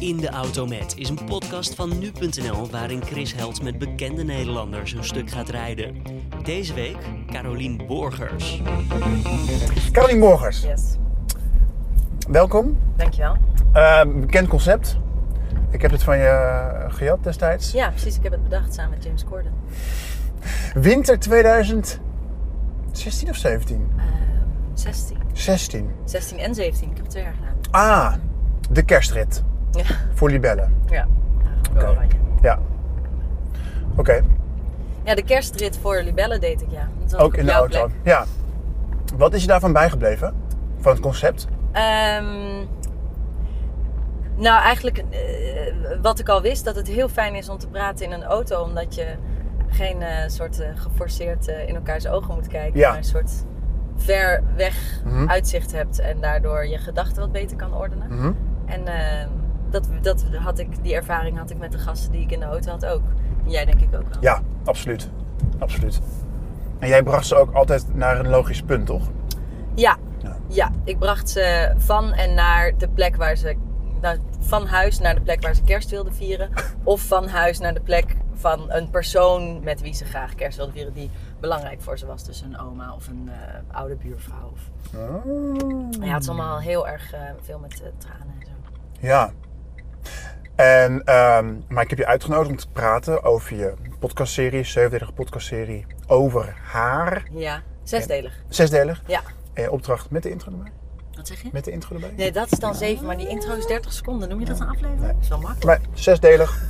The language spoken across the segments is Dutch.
In de Auto Met is een podcast van nu.nl waarin Chris Held met bekende Nederlanders een stuk gaat rijden. Deze week Carolien Borgers. Carolien Morgers, Yes, welkom. dankjewel. Eh, bekend concept. Ik heb het van je eh, gejat destijds. Ja, precies. Ik heb het bedacht samen met James Corden. Winter 2016 of 17? Ehm 16. 16. 16 en 17. Ik heb het twee jaar gedaan. Ah, de kerstrit Ja. voor libellen. Ja. Oké. Ja. Oké, ja, de kerstrit voor Libellen deed ik, ja. Ook in de auto. plek. Ja. Wat is je daarvan bijgebleven? Van het concept? Ehm, nou, eigenlijk eh, wat ik al wist, dat het heel fijn is om te praten in een auto. Omdat je geen eh, soort eh, geforceerd in elkaars ogen moet kijken. Ja. Maar een soort ver weg Mhm. uitzicht hebt. En daardoor je gedachten wat beter kan ordenen. Mhm. En eh, dat, dat had ik, die ervaring had ik met de gasten die ik in de auto had ook. En jij denk ik ook wel. Ja, absoluut. Absoluut. En jij bracht ze ook altijd naar een logisch punt, toch? Ja. Ja. ja, ik bracht ze van en naar de plek waar ze... Nou, van huis naar de plek waar ze kerst wilden vieren. of van huis naar de plek van een persoon met wie ze graag kerst wilden vieren. Die belangrijk voor ze was. Dus een oma of een eh, oude buurvrouw. Of... Oh. Ja, het is allemaal heel erg eh, veel met eh, tranen en zo. Ja. En, ehm, maar ik heb je uitgenodigd om te praten over je podcastserie, zevendelige podcastserie, over haar. Ja, zesdelig. Zesdelig. Ja. En opdracht met de intro erbij. Wat zeg je? Met de intro erbij. Nee, dat is dan zeven, maar die intro is 30 seconden. Noem je dat een aflevering? Nee. is wel makkelijk. Maar zesdelig.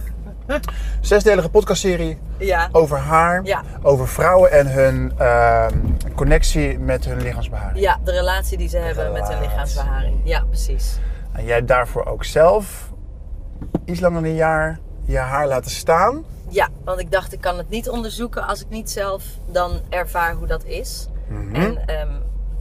Zesdelige podcastserie Ja. over haar. Ja. Over vrouwen en hun ehm, connectie met hun lichaamsbeharing. Ja, de relatie die ze hebben met hun lichaamsbeharing. Ja, precies. En jij daarvoor ook zelf iets langer dan een jaar je haar laten staan. Ja, want ik dacht ik kan het niet onderzoeken als ik niet zelf dan ervaar hoe dat is. Mhm. En ehm,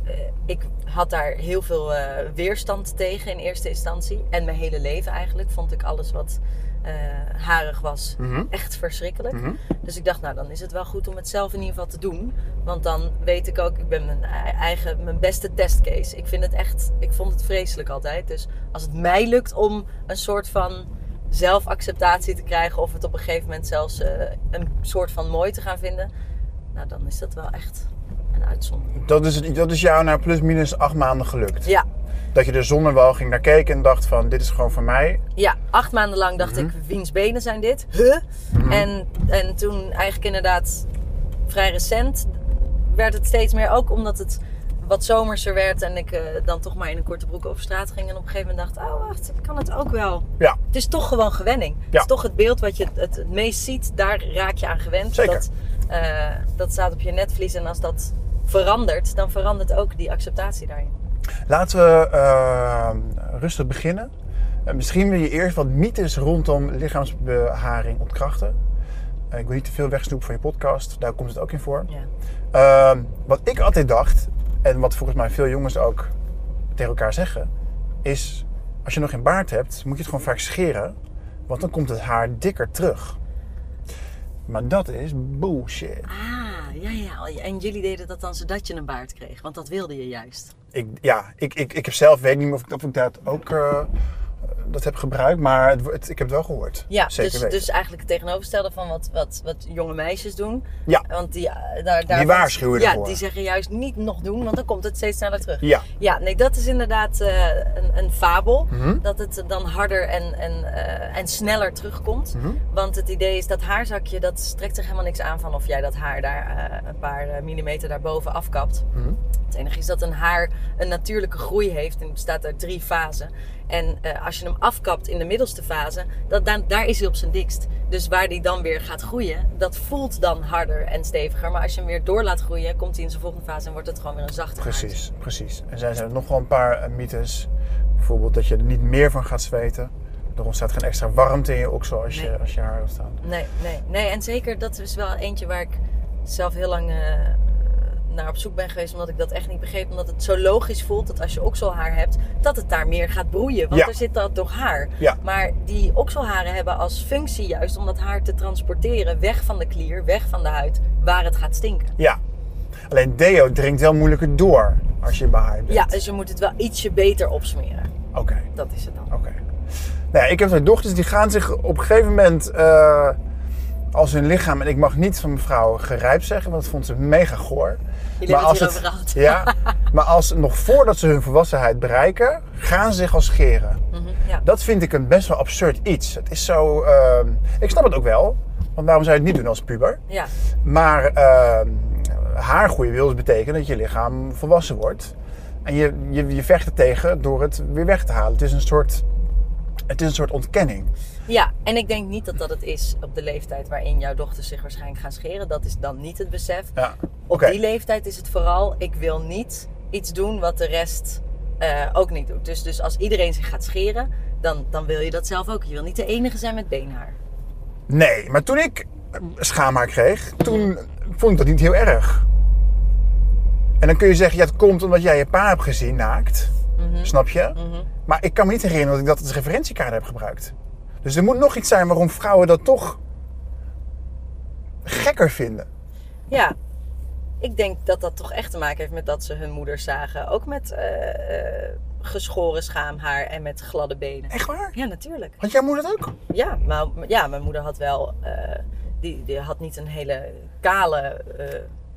eh, ik had daar heel veel eh, weerstand tegen in eerste instantie. En mijn hele leven eigenlijk vond ik alles wat eh, harig was Mhm. echt verschrikkelijk. Mhm. Dus ik dacht, nou dan is het wel goed om het zelf in ieder geval te doen. Want dan weet ik ook, ik ben mijn ei- eigen, mijn beste testcase. Ik vind het echt, ik vond het vreselijk altijd. Dus als het mij lukt om een soort van zelfacceptatie te krijgen. Of het op een gegeven moment zelfs eh, een soort van mooi te gaan vinden. Nou dan is dat wel echt een uitzondering. Dat is, het- dat is jou na plus minus acht maanden gelukt. Ja, Dat je er zonder wel ging naar kijken en dacht van dit is gewoon voor mij. ja, acht maanden lang dacht ik, wiens benen zijn dit? Huh? En, en toen eigenlijk inderdaad vrij recent werd het steeds meer ook omdat het wat zomerser werd en ik eh, dan toch maar in een korte broek over straat ging en op een gegeven moment dacht, oh wacht, ik kan het ook wel. Ja, Het is toch gewoon gewenning. Het Ja. is toch het beeld wat je het, het meest ziet, daar raak je aan gewend. Zeker. Dat, eh, dat staat op je netvlies en als dat verandert, dan verandert ook die acceptatie daarin. laten we eh, rustig beginnen. Eh, misschien wil je eerst wat mythes rondom lichaamsbeharing ontkrachten. Eh, ik wil niet te veel wegsnoepen van je podcast, daar komt het ook in voor. Ja. Ehm, wat ik altijd dacht, en wat volgens mij veel jongens ook tegen elkaar zeggen, is als je nog geen baard hebt, moet je het gewoon vaak scheren, want dan komt het haar dikker terug. Maar dat is bullshit. Ah, ja, ja. En jullie deden dat dan zodat je een baard kreeg, want dat wilde je juist. Ik, ja, ik, ik, ik heb zelf, weet niet meer of ik, of ik dat ook eh, dat heb gebruikt, maar het, het- ik heb het wel gehoord. Ja, Zeker dus, weten. dus eigenlijk het tegenovergestelde van wat, wat, wat jonge meisjes doen. Ja. Want die, eh, daar, daar Die waarschuwen Ja, ervoor. die zeggen juist niet nog doen, want dan komt het steeds sneller terug. Ja. Ja, nee, dat is inderdaad eh, een, een fabel. Mhm. Dat het dan harder en, en, eh, en sneller terugkomt. Mhm. Want het idee is dat haarzakje, dat strekt zich helemaal niks aan van of jij dat haar daar een paar millimeter daarboven afkapt. Mhm. Het enige is dat een haar een natuurlijke groei heeft en bestaat uit drie fasen. En eh, als je hem afkapt in de middelste fase, dat, dan, daar is hij op zijn dikst. Dus waar die dan weer gaat groeien, dat voelt dan harder en steviger. Maar als je hem weer door laat groeien, komt hij in zijn volgende fase en wordt het gewoon weer een zachte. Precies, precies. En zijn er nog wel een paar eh, mythes. Bijvoorbeeld dat je er niet meer van gaat zweten. Er ontstaat geen extra warmte in je oksel als, je, als je haar hebt staan. Nee, nee, nee. En zeker, dat is wel eentje waar ik zelf heel lang eh, naar op zoek ben geweest. Omdat ik dat echt niet begreep. Omdat het zo logisch voelt dat als je okselhaar hebt, dat het daar meer gaat broeien. Want Ja. er zit dat toch haar. Ja. Maar die okselharen hebben als functie juist om dat haar te transporteren weg van de klier, weg van de huid, waar het gaat stinken. Ja. Alleen deo dringt wel moeilijker door als je behaard bent. Ja, dus je moet het wel ietsje beter opsmeren. Oké, Dat is het dan. oké. Nou ja, ik heb twee dochters die gaan zich op een gegeven moment eh, als hun lichaam, en ik mag niet van mevrouw gerijpt zeggen, want dat vond ze mega goor. Jullie hebben het hierover gehad. ja, maar als nog voordat ze hun volwassenheid bereiken, gaan ze zich al scheren. Mhm, ja. Dat vind ik een best wel absurd iets. Het is zo. eh, ik snap het ook wel, want waarom zou je het niet doen als puber? ja. Maar uh, haargroei wil dus betekenen dat je lichaam volwassen wordt. En je, je, je vecht er tegen door het weer weg te halen. Het is een soort, het is een soort ontkenning. Ja, en ik denk niet dat dat het is op de leeftijd waarin jouw dochters zich waarschijnlijk gaan scheren. Dat is dan niet het besef. Ja. Op die leeftijd is het vooral, ik wil niet iets doen wat de rest eh, ook niet doet. Dus, dus als iedereen zich gaat scheren, dan, dan wil je dat zelf ook. Je wil niet de enige zijn met beenhaar. Nee, maar toen ik schaamhaar kreeg, toen vond ik dat niet heel erg. En dan kun je zeggen, ja, het komt omdat jij je pa hebt gezien naakt. Snap je? Mhm. Maar ik kan me niet herinneren dat ik dat als referentiekaart heb gebruikt. Dus er moet nog iets zijn waarom vrouwen dat toch gekker vinden. Ja, ik denk dat dat toch echt te maken heeft met dat ze hun moeders zagen. Ook met eh, geschoren schaamhaar en met gladde benen. Echt waar? Ja, natuurlijk. Had jouw moeder dat ook? Ja, maar ja, mijn moeder had wel. eh, die, die had niet een hele kale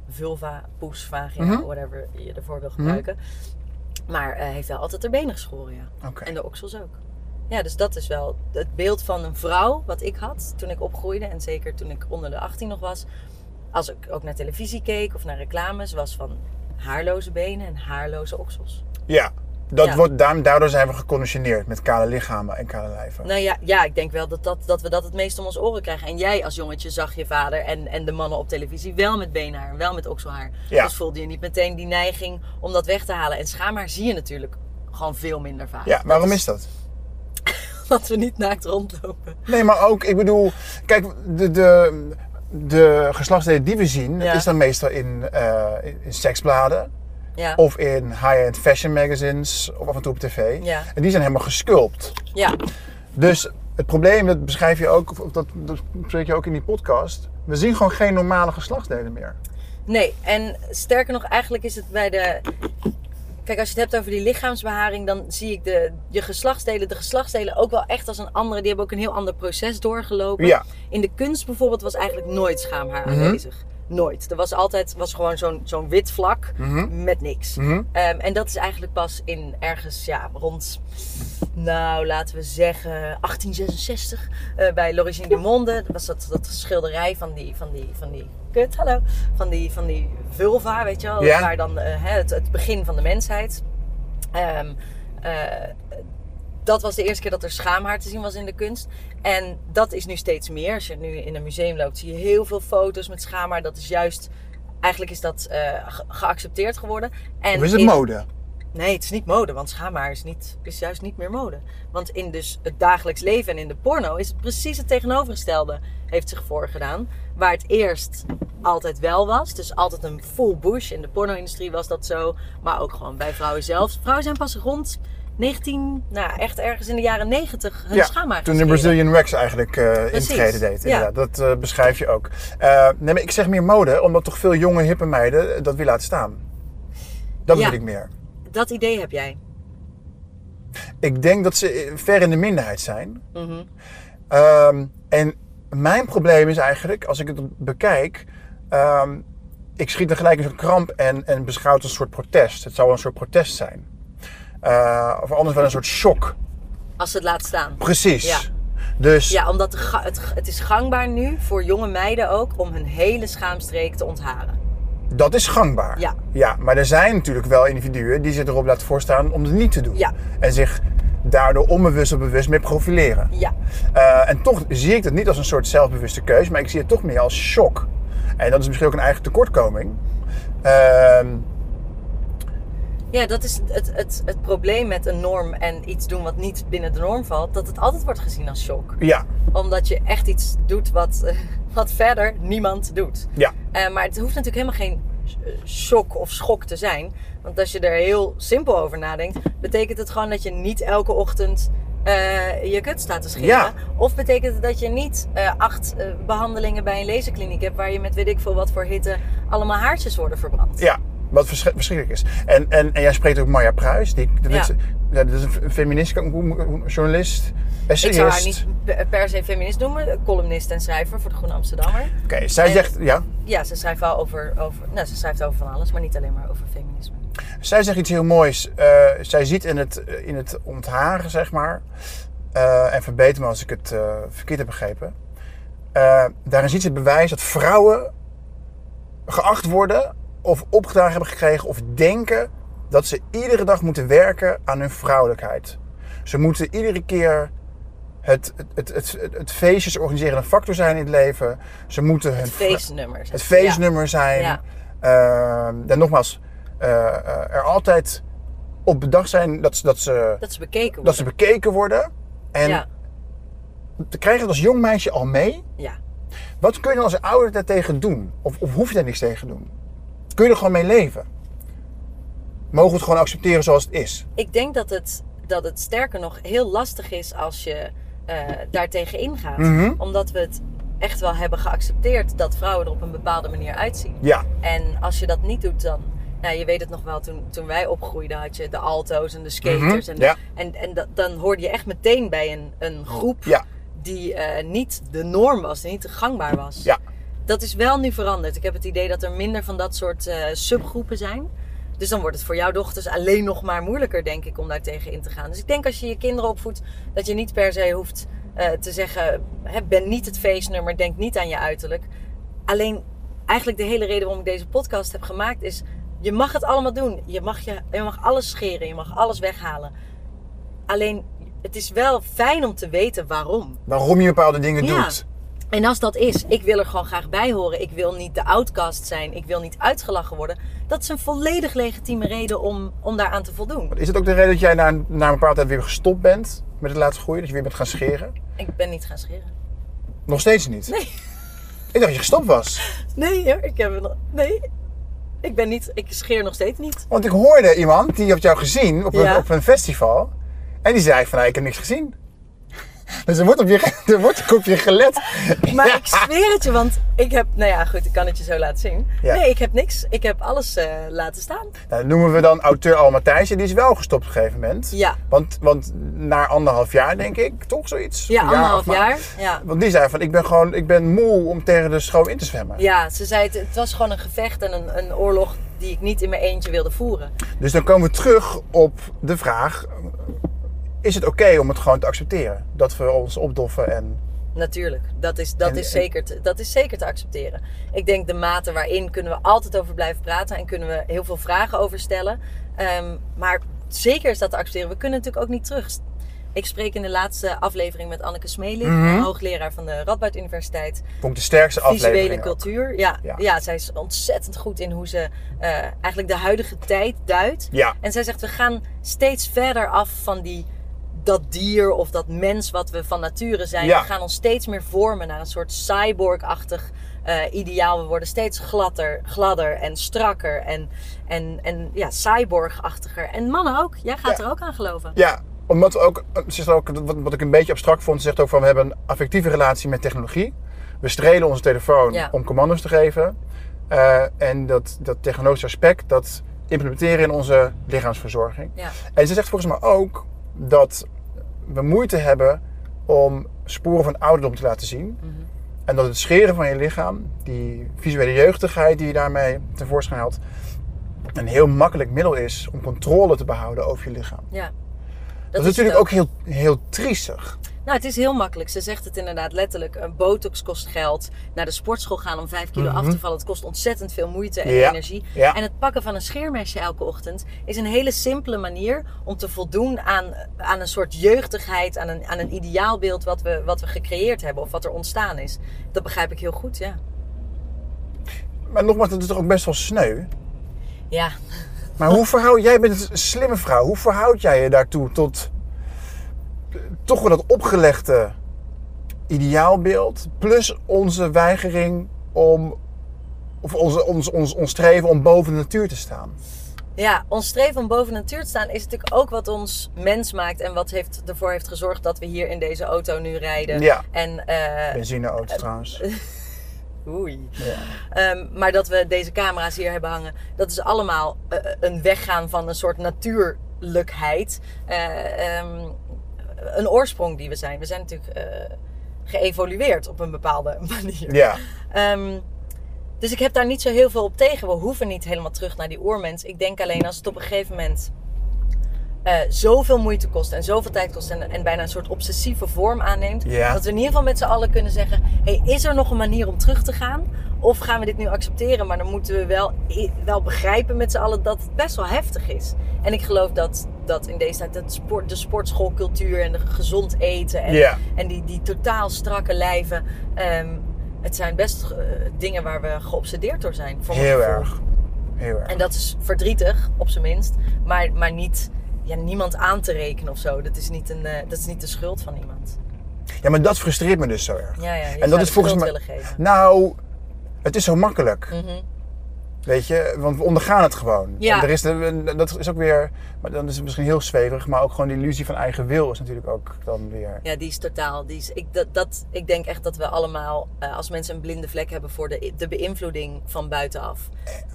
vulva, poes, vagina, Mhm. whatever je ervoor wil gebruiken. Maar heeft wel altijd haar benen geschoren, ja. En de oksels ook. Ja, dus dat is wel het beeld van een vrouw wat ik had toen ik opgroeide. En zeker toen ik onder de 18 nog was. Als ik ook naar televisie keek of naar reclames, was van haarloze benen en haarloze oksels. Ja. Dat Ja. Wordt, daardoor zijn we geconditioneerd met kale lichamen en kale lijven. Nou ja, ja ik denk wel dat, dat, dat we dat het meest om ons oren krijgen. En jij als jongetje zag je vader en, en de mannen op televisie wel met beenhaar en wel met okselhaar. Ja. Dus voelde je niet meteen die neiging om dat weg te halen. En schaamhaar zie je natuurlijk gewoon veel minder vaak. Ja, waarom is dat? Dat we niet naakt rondlopen. Nee, maar ook, ik bedoel, kijk, de, de, de geslachtsdelen die we zien, Ja. is dan meestal in, eh, in seksbladen Ja. of in high-end fashion magazines of af en toe op tv. Ja. En die zijn helemaal gesculpt. ja. Dus het probleem, dat beschrijf je ook, of dat, dat bespreek je ook in die podcast, we zien gewoon geen normale geslachtsdelen meer. Nee, en sterker nog, eigenlijk is het bij de. Kijk, als je het hebt over die lichaamsbeharing, dan zie ik de, je geslachtsdelen, de geslachtsdelen ook wel echt als een andere. Die hebben ook een heel ander proces doorgelopen. Ja. In de kunst bijvoorbeeld was eigenlijk nooit schaamhaar Mhm. aanwezig. Nooit. Er was altijd was gewoon zo'n zo'n wit vlak Mhm. met niks. Mhm. Ehm, en dat is eigenlijk pas in ergens ja, rond, nou laten we zeggen 1866 eh, bij L'Origine du Monde. Dat was dat, dat schilderij van die, van die, van die, kut, hallo, van die, van die vulva, weet je wel. Waar dan eh, het, het begin van de mensheid. Ehm, eh, dat was de eerste keer dat er schaamhaar te zien was in de kunst. En dat is nu steeds meer. Als je nu in een museum loopt, zie je heel veel foto's met schaamhaar. Dat is juist, eigenlijk is dat eh, ge- geaccepteerd geworden. En Of is het in- mode? Nee, het is niet mode, want schaamhaar is, niet, is juist niet meer mode. Want in dus het dagelijks leven en in de porno is het precies het tegenovergestelde heeft zich voorgedaan. Waar het eerst altijd wel was, dus altijd een full bush. In de porno-industrie was dat zo, maar ook gewoon bij vrouwen zelf. Vrouwen zijn pas rond 19, nou echt ergens in de jaren 90 hun Ja, schaamhaar toen de. Brazilian Wax eigenlijk eh Precies, intrede deed. ja. Dat eh, beschrijf je ook. Eh, nee, maar ik zeg meer mode, omdat toch veel jonge hippe meiden dat weer laten staan. Dat Ja. wil ik meer. Dat idee heb jij. Ik denk dat ze ver in de minderheid zijn. Mhm. Ehm, en mijn probleem is eigenlijk, als ik het bekijk, ehm, ik schiet er gelijk in zo'n kramp en, en beschouw het als een soort protest. Het zou een soort protest zijn. Eh, of anders wel een soort shock. Als ze het laat staan. Precies. Ja. Dus Ja, omdat het, het is gangbaar nu voor jonge meiden ook om hun hele schaamstreek te ontharen. dat is gangbaar. Ja. ja. Maar er zijn natuurlijk wel individuen die zich erop laten voorstaan om het niet te doen. Ja. En zich daardoor onbewust of bewust mee profileren. Ja. Eh, en toch zie ik het niet als een soort zelfbewuste keus, maar ik zie het toch meer als shock. En dat is misschien ook een eigen tekortkoming. Ehm, Ja, dat is het, het, het probleem met een norm en iets doen wat niet binnen de norm valt. Dat het altijd wordt gezien als shock. ja, Omdat je echt iets doet wat, eh, wat verder niemand doet. ja, Eh, maar het hoeft natuurlijk helemaal geen shock of schok te zijn. Want als je er heel simpel over nadenkt, betekent het gewoon dat je niet elke ochtend eh, je kut staat te scheren. Ja. Of betekent het dat je niet acht eh, behandelingen bij een laserkliniek hebt waar je met weet ik veel wat voor hitte allemaal haartjes worden verbrand. ja. Wat verschri- verschrikkelijk is. En, en, en jij spreekt ook Marja Pruis. Die, dat, Ja. dat is een feminist, journalist, Ik zou haar essayist. niet per- se feminist noemen, columnist en schrijver voor de Groene Amsterdammer. Oké, zij En- zegt, ja, Ja, ze schrijft wel over, over, nou, ze schrijft over van alles, maar niet alleen maar over feminisme. zij zegt iets heel moois. Eh, zij ziet in het, in het onthagen, zeg maar, eh, en verbeter me als ik het eh, verkeerd heb begrepen. Eh, daarin ziet ze het bewijs dat vrouwen geacht worden of opgedragen hebben gekregen of denken dat ze iedere dag moeten werken aan hun vrouwelijkheid. Ze moeten iedere keer het, het, het, het, het feestjes organiserende factor zijn in het leven. Ze moeten hun Het feestnummer. zegt het feestnummer zijn. Ja. Ehm, en nogmaals, eh, eh, er altijd op bedacht zijn dat ze, dat ze, dat ze bekeken worden. dat ze bekeken worden. En ja. te krijgen dat als jong meisje al mee. ja. Wat kun je dan als ouder daartegen doen? Of, of hoef je daar niks tegen te doen? Kun je er gewoon mee leven? Mogen we het gewoon accepteren zoals het is? Ik denk dat het, dat het sterker nog heel lastig is als je eh daar tegen ingaat. Mhm. Omdat we het echt wel hebben geaccepteerd dat vrouwen er op een bepaalde manier uitzien. Ja, En als je dat niet doet, dan. Nou, je weet het nog wel, toen, toen wij opgroeiden had je de alto's en de skaters. Mhm, en, ja. en, en dan hoorde je echt meteen bij een, een groep ja, die eh, niet de norm was, die niet gangbaar was. ja. Dat is wel nu veranderd. Ik heb het idee dat er minder van dat soort eh, subgroepen zijn. Dus dan wordt het voor jouw dochters alleen nog maar moeilijker, denk ik, om daar tegen in te gaan. Dus ik denk als je je kinderen opvoedt, dat je niet per se hoeft eh, te zeggen: hè, ben niet het feestnummer, denk niet aan je uiterlijk. Alleen, eigenlijk de hele reden waarom ik deze podcast heb gemaakt is: je mag het allemaal doen. Je mag, je, je mag alles scheren, je mag alles weghalen. Alleen, het is wel fijn om te weten waarom. Waarom je bepaalde dingen Ja. doet. En als dat is, ik wil er gewoon graag bij horen. Ik wil niet de outcast zijn. Ik wil niet uitgelachen worden. Dat is een volledig legitieme reden om, om daaraan te voldoen. Is het ook de reden dat jij na, een- na een bepaalde tijd weer gestopt bent met het laten groeien? Dat je weer bent gaan scheren? Ik ben niet gaan scheren. Nog steeds niet? Nee. Ik dacht dat je gestopt was. Nee hoor, ik heb nog. Nee. Ik ben niet. Ik scheer nog steeds niet. Want ik hoorde iemand, die had jou gezien op een, Ja. op een festival. En die zei van, nou, ik heb niks gezien. Dus er wordt op je, er wordt op je gelet. Maar Ja. ik zweer het je, want ik heb. Nou ja, goed, ik kan het je zo laten zien. Ja. Nee, ik heb niks. Ik heb alles eh, laten staan. Nou, noemen we dan auteur Al. Die is wel gestopt op een gegeven moment. Ja. Want, want na anderhalf jaar, denk ik, toch zoiets? Ja, anderhalf maar- jaar. Ja. Want die zei van, ik ben gewoon, ik ben moe om tegen de school in te zwemmen. Ja, ze zei het, het was gewoon een gevecht en een, een oorlog die ik niet in mijn eentje wilde voeren. Dus dan komen we terug op de vraag, is het oké om het gewoon te accepteren? Dat we ons opdoffen en... Natuurlijk, dat is, dat, En- is zeker te, dat is zeker te accepteren. Ik denk de mate waarin kunnen we altijd over blijven praten en kunnen we heel veel vragen over stellen. Ehm, maar zeker is dat te accepteren. We kunnen natuurlijk ook niet terug. Ik spreek in de laatste aflevering met Anneke Smeling, Mhm. hoogleraar van de Radboud Universiteit. Vond de sterkste aflevering Visuele cultuur. Ja, Ja. ja. zij is ontzettend goed in hoe ze eh, eigenlijk de huidige tijd duidt. Ja, En zij zegt, we gaan steeds verder af van die, dat dier of dat mens wat we van nature zijn. Ja. We gaan ons steeds meer vormen naar een soort cyborg-achtig eh, ideaal. We worden steeds gladder, gladder en strakker en, en, en ja, cyborg-achtiger. En mannen ook. Jij gaat Ja. er ook aan geloven. ja omdat we ook, zegt ook, wat, wat ik een beetje abstract vond, ze zegt ook van we hebben een affectieve relatie met technologie. We strelen onze telefoon Ja. om commando's te geven. Eh, en dat, dat technologische aspect, dat implementeren in onze lichaamsverzorging. Ja. En ze zegt volgens mij ook dat we moeite hebben om sporen van ouderdom te laten zien. Mhm. En dat het scheren van je lichaam, die visuele jeugdigheid die je daarmee tevoorschijn haalt, een heel makkelijk middel is om controle te behouden over je lichaam. ja. Dat, is natuurlijk ook heel, heel triestig. Nou, het is heel makkelijk. Ze zegt het inderdaad letterlijk. Een botox kost geld. Naar de sportschool gaan om 5 kilo af te vallen. Het kost ontzettend veel moeite en Mhm. Ja. energie. Ja. En het pakken van een scheermesje elke ochtend is een hele simpele manier om te voldoen aan, aan een soort jeugdigheid, aan een, aan een ideaalbeeld wat we, wat we gecreëerd hebben of wat er ontstaan is. Dat begrijp ik heel goed, ja. Maar nogmaals, dat is toch ook best wel sneu. Ja, Maar hoe verhoud jij bent een slimme vrouw. Hoe verhoud jij je daartoe tot toch wel dat opgelegde ideaalbeeld plus onze weigering om of onze, ons, ons, ons streven om boven de natuur te staan. Ja, ons streven om boven de natuur te staan is natuurlijk ook wat ons mens maakt. En wat heeft, ervoor heeft gezorgd dat we hier in deze auto nu rijden. Ja. En, eh, Benzineauto trouwens. Oei. Ja. Ehm, maar dat we deze camera's hier hebben hangen, dat is allemaal eh, een weggaan van een soort natuurlijkheid. Eh, ehm, een oorsprong die we zijn. We zijn natuurlijk eh, geëvolueerd op een bepaalde manier. Ja. Ehm, dus ik heb daar niet zo heel veel op tegen. We hoeven niet helemaal terug naar die oermens. Ik denk alleen als het op een gegeven moment eh, zoveel moeite kost en zoveel tijd kost en, en bijna een soort obsessieve vorm aanneemt. Ja. Dat we in ieder geval met z'n allen kunnen zeggen: hey, is er nog een manier om terug te gaan? Of gaan we dit nu accepteren? Maar dan moeten we wel, wel begrijpen met z'n allen dat het best wel heftig is. En ik geloof dat, dat in deze tijd dat sport, de sportschoolcultuur en de gezond eten en, Ja. en die, die totaal strakke lijven. ehm, het zijn best eh, dingen waar we geobsedeerd door zijn. Voor Heel erg. Heel erg. En dat is verdrietig, op zijn minst. Maar, maar niet ja, niemand aan te rekenen of zo. Dat is, niet een, eh, dat is niet de schuld van iemand. Ja, maar dat frustreert me dus zo erg. Ja, ja, En dat is volgens mij. Nou, het is zo makkelijk. Mhm. Weet je, want we ondergaan het gewoon. Ja. Er is de, dat is ook weer, maar dan is het misschien heel zweverig, maar ook gewoon de illusie van eigen wil is natuurlijk ook dan weer. Ja, die is totaal. Die is, ik, dat, dat, ik denk echt dat we allemaal, eh, als mensen een blinde vlek hebben voor de, de beïnvloeding van buitenaf.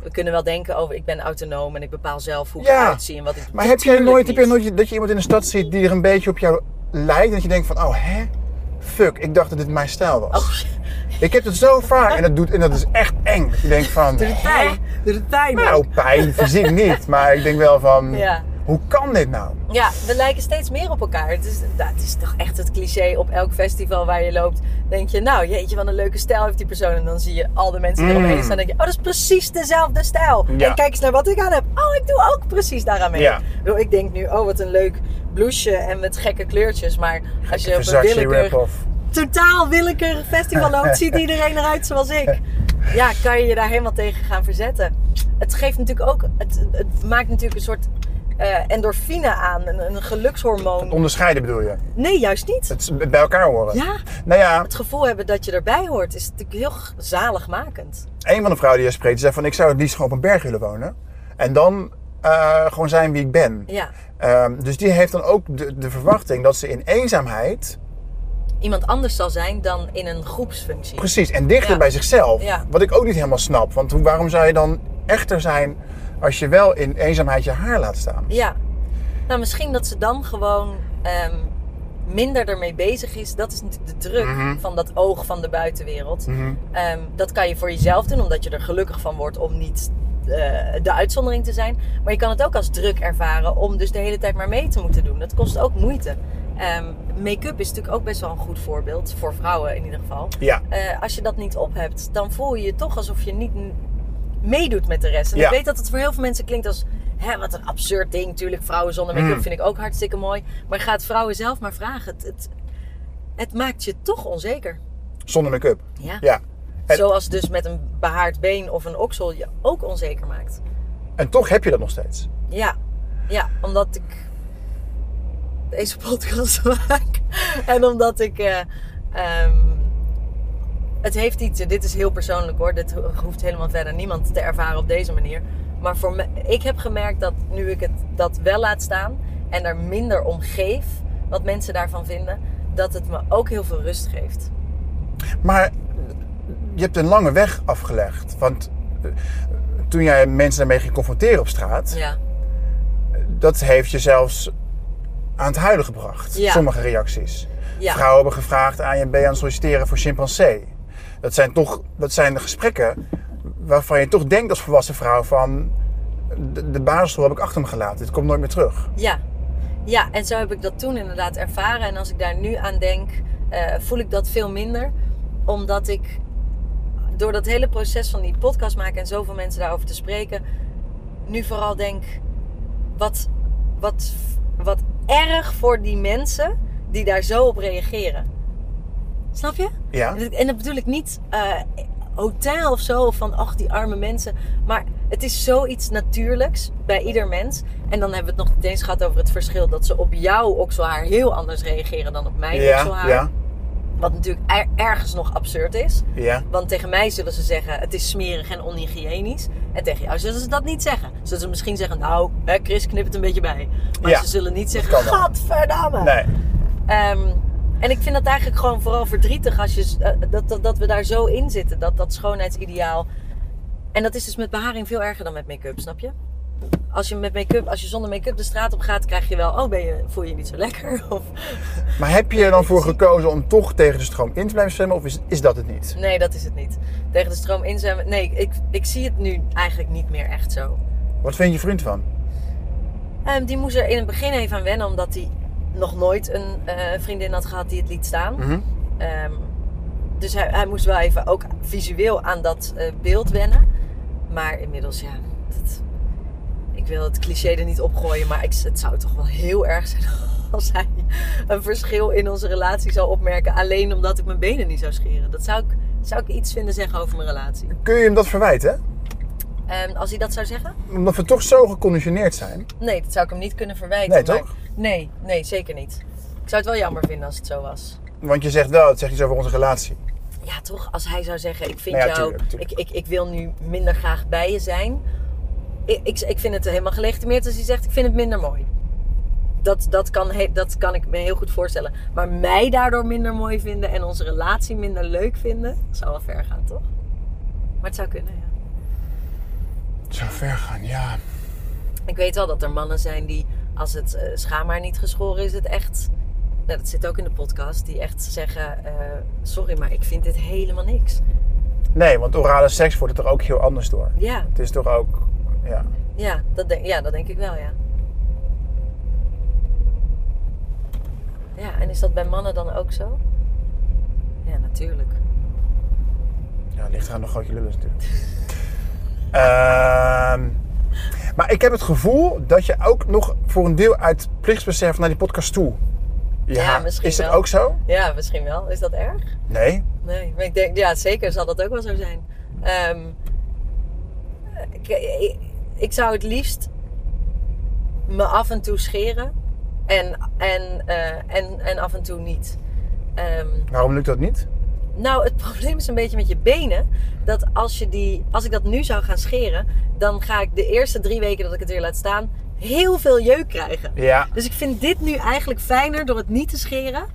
We kunnen wel denken over, ik ben autonoom en ik bepaal zelf hoe ik Ja. eruit zie en wat ik doe. Maar heb jij nooit, heb dat je iemand in de stad ziet die er een beetje op jou lijkt en dat je denkt van, oh hè, fuck, ik dacht dat dit mijn stijl was. Oh, Ik heb het zo vaak en dat, doet, en dat is echt eng. Dat je denkt van, doet het pijn? Doet het pijn? Nou, pijn, fysiek niet, maar ik denk wel van, Ja. hoe kan dit nou? Ja, we lijken steeds meer op elkaar. Het is, het is toch echt het cliché op elk festival waar je loopt. Denk je, nou jeetje, wat een leuke stijl heeft die persoon. En dan zie je al de mensen die Mm. eromheen staan. denk je, oh, dat is precies dezelfde stijl. Ja. En kijk eens naar wat ik aan heb. Oh, ik doe ook precies daaraan mee. Ja. Ik denk nu, oh, wat een leuk blouseje en met gekke kleurtjes. Maar als je op een rip-off. Totaal willekeurig festival loopt, ziet iedereen eruit zoals ik. Ja, kan je je daar helemaal tegen gaan verzetten. Het geeft natuurlijk ook, het, het maakt natuurlijk een soort eh, endorfine aan, een, een gelukshormoon. Onderscheiden bedoel je? Nee, juist niet. Het bij elkaar horen. Ja, Nou ja, het gevoel hebben dat je erbij hoort is natuurlijk heel zaligmakend. een van de vrouwen die je spreekt, zei van ik zou het liefst gewoon op een berg willen wonen. En dan eh, gewoon zijn wie ik ben. Ja, Ehm, dus die heeft dan ook de, de verwachting dat ze in eenzaamheid, iemand anders zal zijn dan in een groepsfunctie. precies, en dichter Ja. bij zichzelf. Ja. Wat ik ook niet helemaal snap. Want waarom zou je dan echter zijn als je wel in eenzaamheid je haar laat staan? Ja, nou misschien dat ze dan gewoon ehm, minder ermee bezig is. Dat is natuurlijk de druk Mhm. van dat oog van de buitenwereld. Mhm. Ehm, dat kan je voor jezelf doen, omdat je er gelukkig van wordt om niet eh, de uitzondering te zijn. Maar je kan het ook als druk ervaren om dus de hele tijd maar mee te moeten doen. Dat kost ook moeite. Ehm, Make-up is natuurlijk ook best wel een goed voorbeeld, voor vrouwen in ieder geval. Ja. Eh, als je dat niet op hebt, dan voel je je toch alsof je niet meedoet met de rest. En Ja. ik weet dat het voor heel veel mensen klinkt als... Hè, wat een absurd ding. Tuurlijk, vrouwen zonder make-up Mm. vind ik ook hartstikke mooi. Maar ga het vrouwen zelf maar vragen. Het, het, het maakt je toch onzeker. Zonder make-up. Ja. Ja. En- Zoals dus met een behaard been of een oksel je ook onzeker maakt. En toch heb je dat nog steeds. Ja, ja omdat ik deze podcast maak. En omdat ik. eh, ehm, het heeft iets, dit is heel persoonlijk hoor. Dit ho- hoeft helemaal verder niemand te ervaren op deze manier. Maar voor me, ik heb gemerkt dat nu ik het dat wel laat staan en er minder om geef, wat mensen daarvan vinden, dat het me ook heel veel rust geeft. Maar je hebt een lange weg afgelegd. Want eh, toen jij mensen daarmee ging confronteren op straat, Ja, dat heeft je zelfs aan het huilen gebracht. Ja. Sommige reacties. ja. Vrouwen hebben gevraagd aan je, ben je aan het solliciteren voor chimpansee? Dat zijn toch dat zijn de gesprekken waarvan je toch denkt als volwassen vrouw van... De, de basisschool heb ik achter me gelaten, dit komt nooit meer terug. Ja. ja, en zo heb ik dat toen inderdaad ervaren. En als ik daar nu aan denk, eh, voel ik dat veel minder. Omdat ik door dat hele proces van die podcast maken en zoveel mensen daarover te spreken, nu vooral denk: wat, wat, wat erg voor die mensen die daar zo op reageren. Snap je? Ja? En dat bedoel ik niet eh, hotel of zo, van ach, die arme mensen. Maar het is zoiets natuurlijks bij ieder mens. En dan hebben we het nog niet eens gehad over het verschil dat ze op jouw okselhaar heel anders reageren dan op mijn Ja, okselhaar. ja, Wat natuurlijk er- ergens nog absurd is. ja. Want tegen mij zullen ze zeggen, het is smerig en onhygiënisch. En tegen jou zullen ze dat niet zeggen. Zullen ze misschien zeggen, nou, hè, Chris knipt het een beetje bij. Maar Ja, ze zullen niet zeggen, gadverdamme. Nee. Ehm, En ik vind dat eigenlijk gewoon vooral verdrietig als je, eh, dat, dat, dat we daar zo in zitten. Dat, dat schoonheidsideaal. En dat is dus met beharing veel erger dan met make-up, snap je? Als je, met make-up, als je zonder make-up de straat op gaat, krijg je wel... Oh, ben je, voel je je niet zo lekker? Of, Maar heb je er dan voor gekozen om toch tegen de stroom in te blijven zwemmen? Of is, is dat het niet? nee, dat is het niet. Tegen de stroom inzwemmen. Nee, ik, ik zie het nu eigenlijk niet meer echt zo. Wat vind je vriend van? Ehm, die moest er in het begin even aan wennen, omdat hij nog nooit een eh, vriendin had gehad die het liet staan. Mhm. Ehm, dus hij, hij moest wel even ook visueel aan dat eh, beeld wennen. Maar inmiddels, ja, ik wil het cliché er niet opgooien, maar ik, het zou toch wel heel erg zijn als hij een verschil in onze relatie zou opmerken. Alleen omdat ik mijn benen niet zou scheren. Dat zou ik, zou ik iets vinden zeggen over mijn relatie. Kun je hem dat verwijten? Ehm, als hij dat zou zeggen? Omdat we toch zo geconditioneerd zijn. Nee, dat zou ik hem niet kunnen verwijten. Nee, maar- toch? Nee, nee, zeker niet. Ik zou het wel jammer vinden als het zo was. Want je zegt wel, het zegt iets over onze relatie. Ja, toch? Als hij zou zeggen, ik vind Nou ja, jou, tuurlijk, tuurlijk. Ik, ik, ik wil nu minder graag bij je zijn. Ik, ik, vind het helemaal gelegitimeerd als hij zegt, ik vind het minder mooi. Dat, dat, kan, dat kan ik me heel goed voorstellen. Maar mij daardoor minder mooi vinden en onze relatie minder leuk vinden, zou wel ver gaan, toch? Maar het zou kunnen, ja. Zo ver gaan, ja. Ik weet wel dat er mannen zijn die, als het eh, schaamhaar niet geschoren is, het echt... Nou, dat zit ook in de podcast. Die echt zeggen, eh, sorry, maar ik vind dit helemaal niks. Nee, want orale seks wordt het er ook heel anders door. Ja, Het is toch ook, ja. Ja, dat denk, ja, dat denk ik wel, ja. Ja, en is dat bij mannen dan ook zo? Ja, natuurlijk. Ja, het ligt eraan hoe groot je lul is natuurlijk. Ehm, maar ik heb het gevoel dat je ook nog voor een deel uit plichtsbesef naar die podcast toe. Ja, misschien Is dat wel. ook zo? Ja, misschien wel. Is dat erg? Nee. Nee, maar ik denk, ja, zeker zal dat ook wel zo zijn. Ehm, ik, ik, ik zou het liefst me af en toe scheren en, en, eh, en, en af en toe niet. Ehm, Waarom lukt dat niet? Nou, het probleem is een beetje met je benen. Dat als, je die, als ik dat nu zou gaan scheren, dan ga ik de eerste drie weken dat ik het weer laat staan, heel veel jeuk krijgen. Ja. Dus ik vind dit nu eigenlijk fijner door het niet te scheren.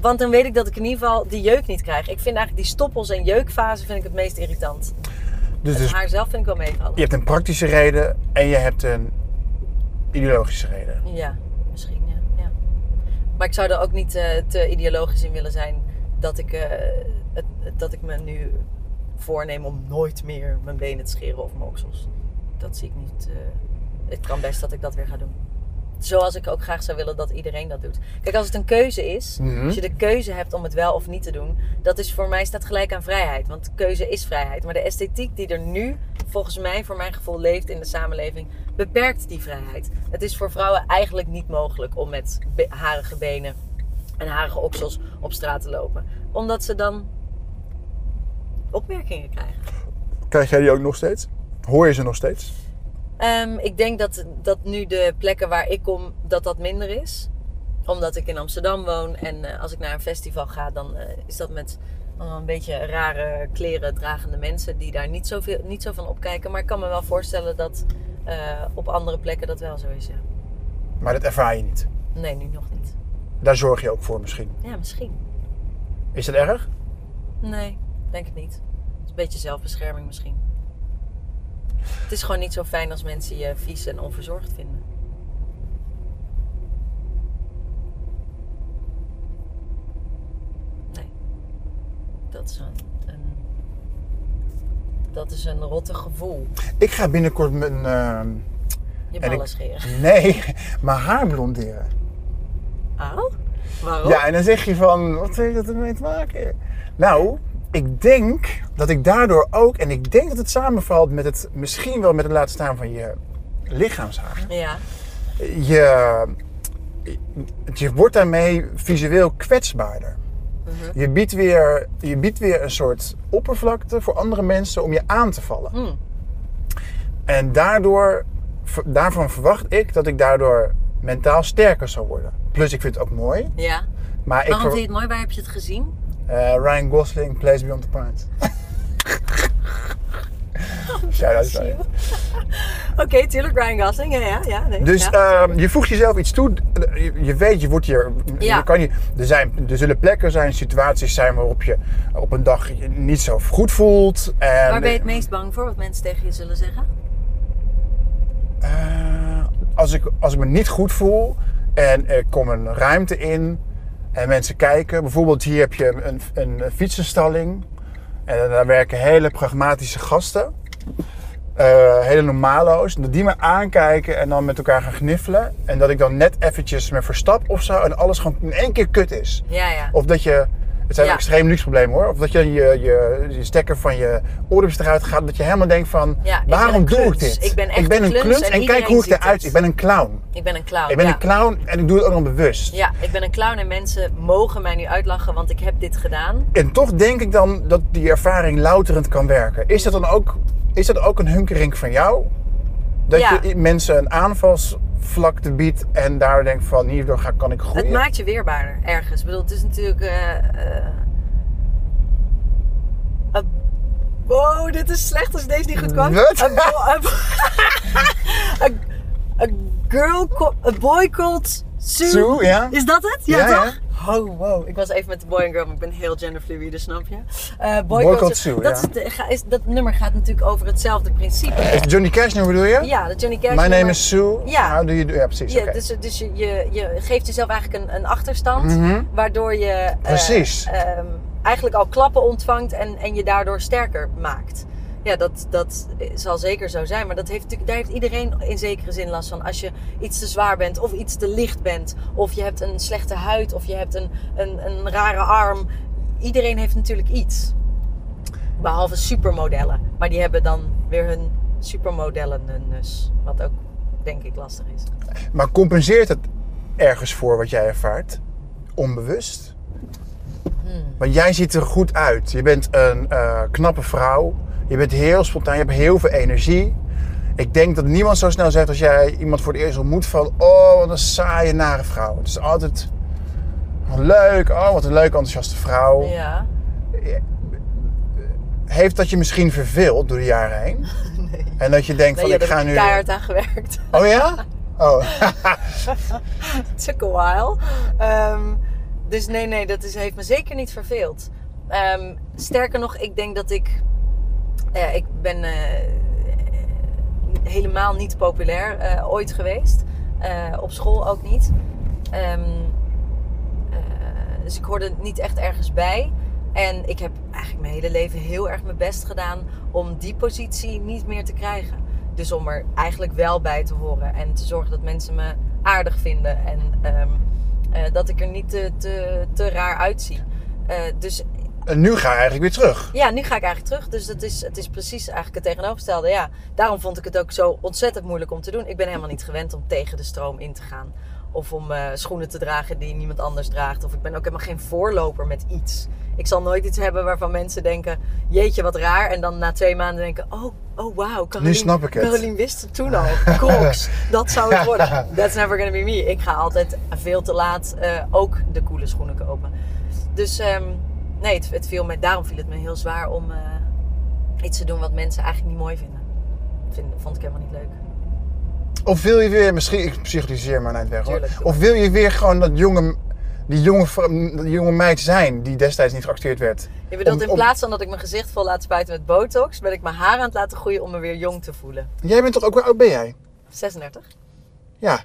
Want dan weet ik dat ik in ieder geval die jeuk niet krijg. Ik vind eigenlijk die stoppels en jeukfase vind ik het meest irritant. Dus, dus haar zelf vind ik wel meevallen. je hebt een praktische reden en je hebt een ideologische reden. Ja, misschien ja. ja. Maar ik zou er ook niet eh, te ideologisch in willen zijn dat ik, eh, het, dat ik me nu voorneem om nooit meer mijn benen te scheren of mijn oksels. Dat zie ik niet. eh, het kan best dat ik dat weer ga doen. Zoals ik ook graag zou willen dat iedereen dat doet. Kijk, als het een keuze is, Mhm. als je de keuze hebt om het wel of niet te doen, dat is voor mij staat gelijk aan vrijheid. Want keuze is vrijheid. Maar de esthetiek die er nu, volgens mij, voor mijn gevoel, leeft in de samenleving, beperkt die vrijheid. Het is voor vrouwen eigenlijk niet mogelijk om met be- harige benen en harige oksels op straat te lopen. Omdat ze dan opmerkingen krijgen. Krijg jij die ook nog steeds? Hoor je ze nog steeds? Ehm, ik denk dat, dat nu de plekken waar ik kom, dat dat minder is. Omdat ik in Amsterdam woon en eh, als ik naar een festival ga, dan eh, is dat met een beetje rare kleren dragende mensen die daar niet, zoveel, niet zo van opkijken. Maar ik kan me wel voorstellen dat eh, op andere plekken dat wel zo is, ja. Maar dat ervaar je niet. Nee, nu nog niet. Daar zorg je ook voor misschien. Ja, misschien. Is dat erg? Nee, denk het niet. Het is een beetje zelfbescherming misschien. Het is gewoon niet zo fijn als mensen je vies en onverzorgd vinden. Nee. Dat is een, een, dat is een rotte gevoel. Ik ga binnenkort mijn... ehm, Je En ballen ik- scheren. nee, mijn haar blonderen. Oh? Waarom? Ja, en dan zeg je van, wat heeft dat ermee te maken? Nou, ik denk dat ik daardoor ook, en ik denk dat het samenvalt met het, misschien wel met het laten staan van je lichaamshaar. Ja. Je, je wordt daarmee visueel kwetsbaarder. Mhm. Je, biedt weer, je biedt weer een soort oppervlakte voor andere mensen om je aan te vallen. Hm. En daardoor, daarvan verwacht ik dat ik daardoor mentaal sterker zal worden. Plus, ik vind het ook mooi. Ja. Maar ik Waarom vind je het mooi? Waar heb je het gezien? Eh, Ryan Gosling, Place Beyond the Pines. Shout-out naar je. Oké, tuurlijk, Ryan Gosling. Ja, ja, ja. Nee, Dus ja. ehm, je voegt jezelf iets toe. Je, je weet, je wordt hier. Ja. Je kan niet, er, zijn, er zullen plekken zijn, situaties zijn waarop je op een dag je niet zo goed voelt. En, Waar ben je het meest bang voor, wat mensen tegen je zullen zeggen? Eh, als, ik, als ik me niet goed voel en ik kom een ruimte in en mensen kijken. Bijvoorbeeld hier heb je een, een fietsenstalling. En daar werken hele pragmatische gasten. Eh, hele normalo's. Dat die me aankijken en dan met elkaar gaan gniffelen. En dat ik dan net eventjes me verstap of zo. En alles gewoon in één keer kut is. Ja, ja. Of dat je... Het zijn Ja. extreem luxe problemen hoor. Of dat je je, je, je stekker van je oordopjes eruit gaat. Dat je helemaal denkt van... Ja, waarom doe ik dit? Ik ben echt ik ben een kluns en en, kijk hoe ik ziet eruit het. Ik ben een clown. Ik ben een clown. ik ben ja. een clown en ik doe het ook nog bewust. Ja, ik ben een clown en mensen mogen mij nu uitlachen, want ik heb dit gedaan. En toch denk ik dan dat die ervaring louterend kan werken. Is dat dan ook, is dat ook een hunkering van jou? Dat je mensen een aanvalsvlakte biedt en daar denkt van hierdoor ga, kan ik groeien? Het maakt je weerbaarder ergens. Ik bedoel, het is natuurlijk. een- wow, dit is slecht als deze niet goed kwam. Bo- een- een girl, a boy called Sue. Ja. Is dat het? Ja, Ja, ja. toch? Oh, wow. Ik was even met de boy en girl, maar ik ben heel genderfluide, snap je? Eh, boy, Boy called Sue. Dat, ja. is de- is, dat nummer gaat natuurlijk over hetzelfde principe. Is het Johnny Cash nu bedoel je? Ja, dat Johnny Cash My name nummer. is Sue. Ja. How do you do? Ja, precies. Ja, dus, dus je, je, je geeft jezelf eigenlijk een, een achterstand, Mhm. waardoor je eh, Precies. ehm, eigenlijk al klappen ontvangt en, en je daardoor sterker maakt. Ja, dat, dat zal zeker zo zijn, maar dat heeft, natuurlijk- daar heeft iedereen in zekere zin last van. Als je iets te zwaar bent, of iets te licht bent, of je hebt een slechte huid, of je hebt een, een, een rare arm. Iedereen heeft natuurlijk iets. Behalve supermodellen. Maar die hebben dan weer hun supermodellenness. Wat ook, denk ik, lastig is. Maar compenseert het ergens voor wat jij ervaart? Onbewust? Hmm. Want jij ziet er goed uit. Je bent een eh, knappe vrouw. Je bent heel spontaan. Je hebt heel veel energie. Ik denk dat niemand zo snel zegt als jij iemand voor het eerst ontmoet van... Oh, wat een saaie, nare vrouw. Het is altijd leuk. Oh, wat een leuke, enthousiaste vrouw. Ja. Heeft dat je misschien verveeld door de jaren heen? Nee. En dat je denkt Nee, van, ja, ik daar ga heb nu... ik keihard aan gewerkt. Oh ja? Oh. It took a while. Ehm, dus nee, nee, dat is, heeft me zeker niet verveeld. Ehm, sterker nog, ik denk dat ik... eh, ik ben eh, helemaal niet populair eh, ooit geweest. Eh, op school ook niet. Ehm, eh, dus ik hoorde niet echt ergens bij. En ik heb eigenlijk mijn hele leven heel erg mijn best gedaan om die positie niet meer te krijgen. Dus om er eigenlijk wel bij te horen en te zorgen dat mensen me aardig vinden en ehm, eh, dat ik er niet te, te, te raar uitzie. Dus En nu ga je eigenlijk weer terug. ja, nu ga ik eigenlijk terug. Dus dat is, het is precies eigenlijk het tegenovergestelde. Ja, daarom vond ik het ook zo ontzettend moeilijk om te doen. Ik ben helemaal niet gewend om tegen de stroom in te gaan. Of om eh, schoenen te dragen die niemand anders draagt. Of ik ben ook helemaal geen voorloper met iets. Ik zal nooit iets hebben waarvan mensen denken... Jeetje, wat raar. En dan na twee maanden denken... Oh, oh wauw. Carolien, snap ik het. Carolien wist het toen al. Crocs. dat zou het worden. That's never gonna be me. Ik ga altijd veel te laat eh, ook de coole schoenen kopen. Dus ehm, nee, het, het viel me, daarom viel het me heel zwaar om eh, iets te doen wat mensen eigenlijk niet mooi vinden. Vind, vond ik helemaal niet leuk. Of wil je weer, misschien, ik psychologiseer maar net weg hoor. Of wil je weer gewoon dat jonge, die jonge, die jonge meid zijn die destijds niet geaccepteerd werd? Je bedoelt, Om- in om- plaats van dat ik mijn gezicht vol laat spuiten met botox, ben ik mijn haar aan het laten groeien om me weer jong te voelen. Jij bent toch ook, hoe oud ben jij? 36? Ja,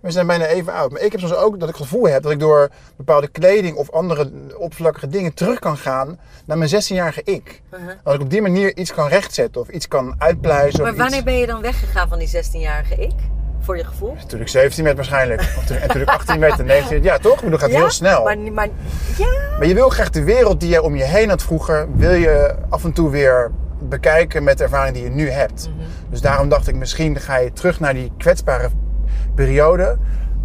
we zijn bijna even oud. Maar ik heb soms ook dat ik het gevoel heb dat ik door bepaalde kleding of andere oppervlakkige dingen terug kan gaan naar mijn 16-jarige ik. Uh-huh. Dat ik op die manier iets kan rechtzetten of iets kan uitpluizen. Maar wanneer iets... ben je dan weggegaan van die 16-jarige ik? Voor je gevoel? Toen ik 17 werd waarschijnlijk. Of toen, en toen ik 18 werd en 19 Ja, toch? Ik bedoel, het gaat heel snel. Maar, maar ja, Maar je wil graag de wereld die je om je heen had vroeger, wil je af en toe weer bekijken met de ervaring die je nu hebt. Mhm. Dus daarom dacht ik, misschien ga je terug naar die kwetsbare periode,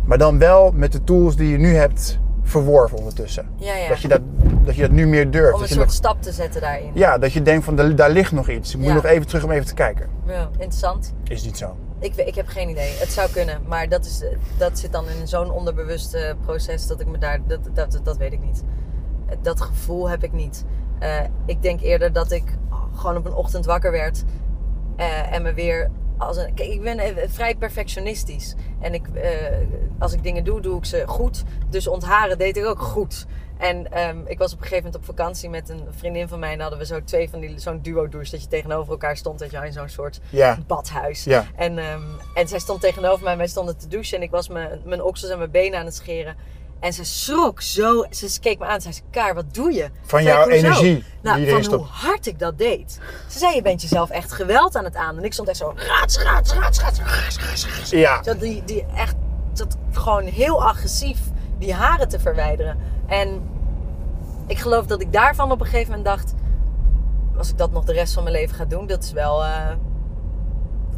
maar dan wel met de tools die je nu hebt verworven ondertussen. ja, ja. Dat, je dat, dat je dat nu meer durft. om dat een je soort nog, stap te zetten daarin. ja, dat je denkt van daar, daar ligt nog iets. Ik moet Ja. nog even terug om even te kijken. Ja, interessant. Is niet zo. Ik, ik heb geen idee. Het zou kunnen, maar dat, is, dat zit dan in zo'n onderbewust proces dat ik me daar. Dat, dat, dat weet ik niet. Dat gevoel heb ik niet. Eh, ik denk eerder dat ik gewoon op een ochtend wakker werd Eh, en me weer als een. Kijk, ik ben eh, vrij perfectionistisch. En ik, eh, als ik dingen doe, doe ik ze goed. Dus ontharen deed ik ook goed. En ehm, ik was op een gegeven moment op vakantie met een vriendin van mij. En hadden we zo twee van die zo'n duo douche. Dat je tegenover elkaar stond. Dat je in zo'n soort badhuis. En, ehm, en zij stond tegenover mij. Wij stonden te douchen. En ik was mijn, mijn oksels en mijn benen aan het scheren. En ze schrok zo. Ze keek me aan en zei: ze, Kaar, wat doe je? Van jouw energie Nou, die van hoe hard ik dat deed. Ze zei: Je bent jezelf echt geweld aan het aan. En ik stond echt zo. Raats, raats, raats, raats, raats, raats, raats. Ja. Zo die, die echt. Dat gewoon heel agressief die haren te verwijderen. En ik geloof dat ik daarvan op een gegeven moment dacht. Als ik dat nog de rest van mijn leven ga doen, dat is wel. eh,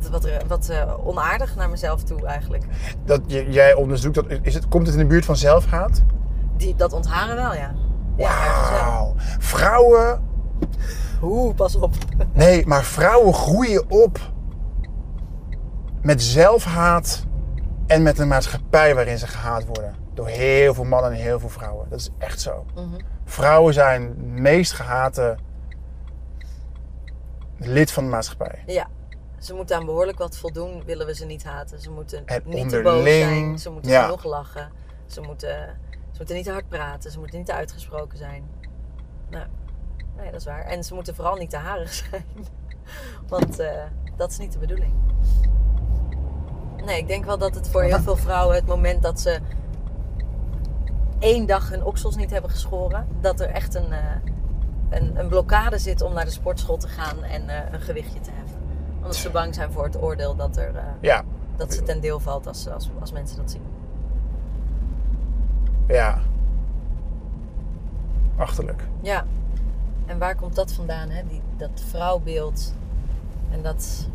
wat, wat, wat eh, onaardig naar mezelf toe eigenlijk. Dat j- jij onderzoekt, dat, is het, komt het in de buurt van zelfhaat? Die, dat ontharen wel, ja. Ja. Wauw. Vrouwen, Oeh, pas op. nee, maar vrouwen groeien op met zelfhaat en met een maatschappij waarin ze gehaat worden. Door heel veel mannen en heel veel vrouwen. Dat is echt zo. Mhm. Vrouwen zijn het meest gehate lid van de maatschappij. Ja. Ze moeten aan behoorlijk wat voldoen, willen we ze niet haten. Ze moeten En niet te boos zijn. Ze moeten ja. genoeg lachen. Ze moeten, ze moeten niet te hard praten. Ze moeten niet te uitgesproken zijn. Nou, nee, dat is waar. En ze moeten vooral niet te harig zijn. Want eh, dat is niet de bedoeling. Nee, ik denk wel dat het voor heel veel vrouwen het moment dat ze één dag hun oksels niet hebben geschoren, dat er echt een, eh, een, een blokkade zit om naar de sportschool te gaan en eh, een gewichtje te heffen. Omdat ze bang zijn voor het oordeel dat, er, eh, Ja, dat ze ten deel valt als, als, als mensen dat zien. ja. Achterlijk. Ja, en waar komt dat vandaan, hè? Die, dat vrouwbeeld. En dat.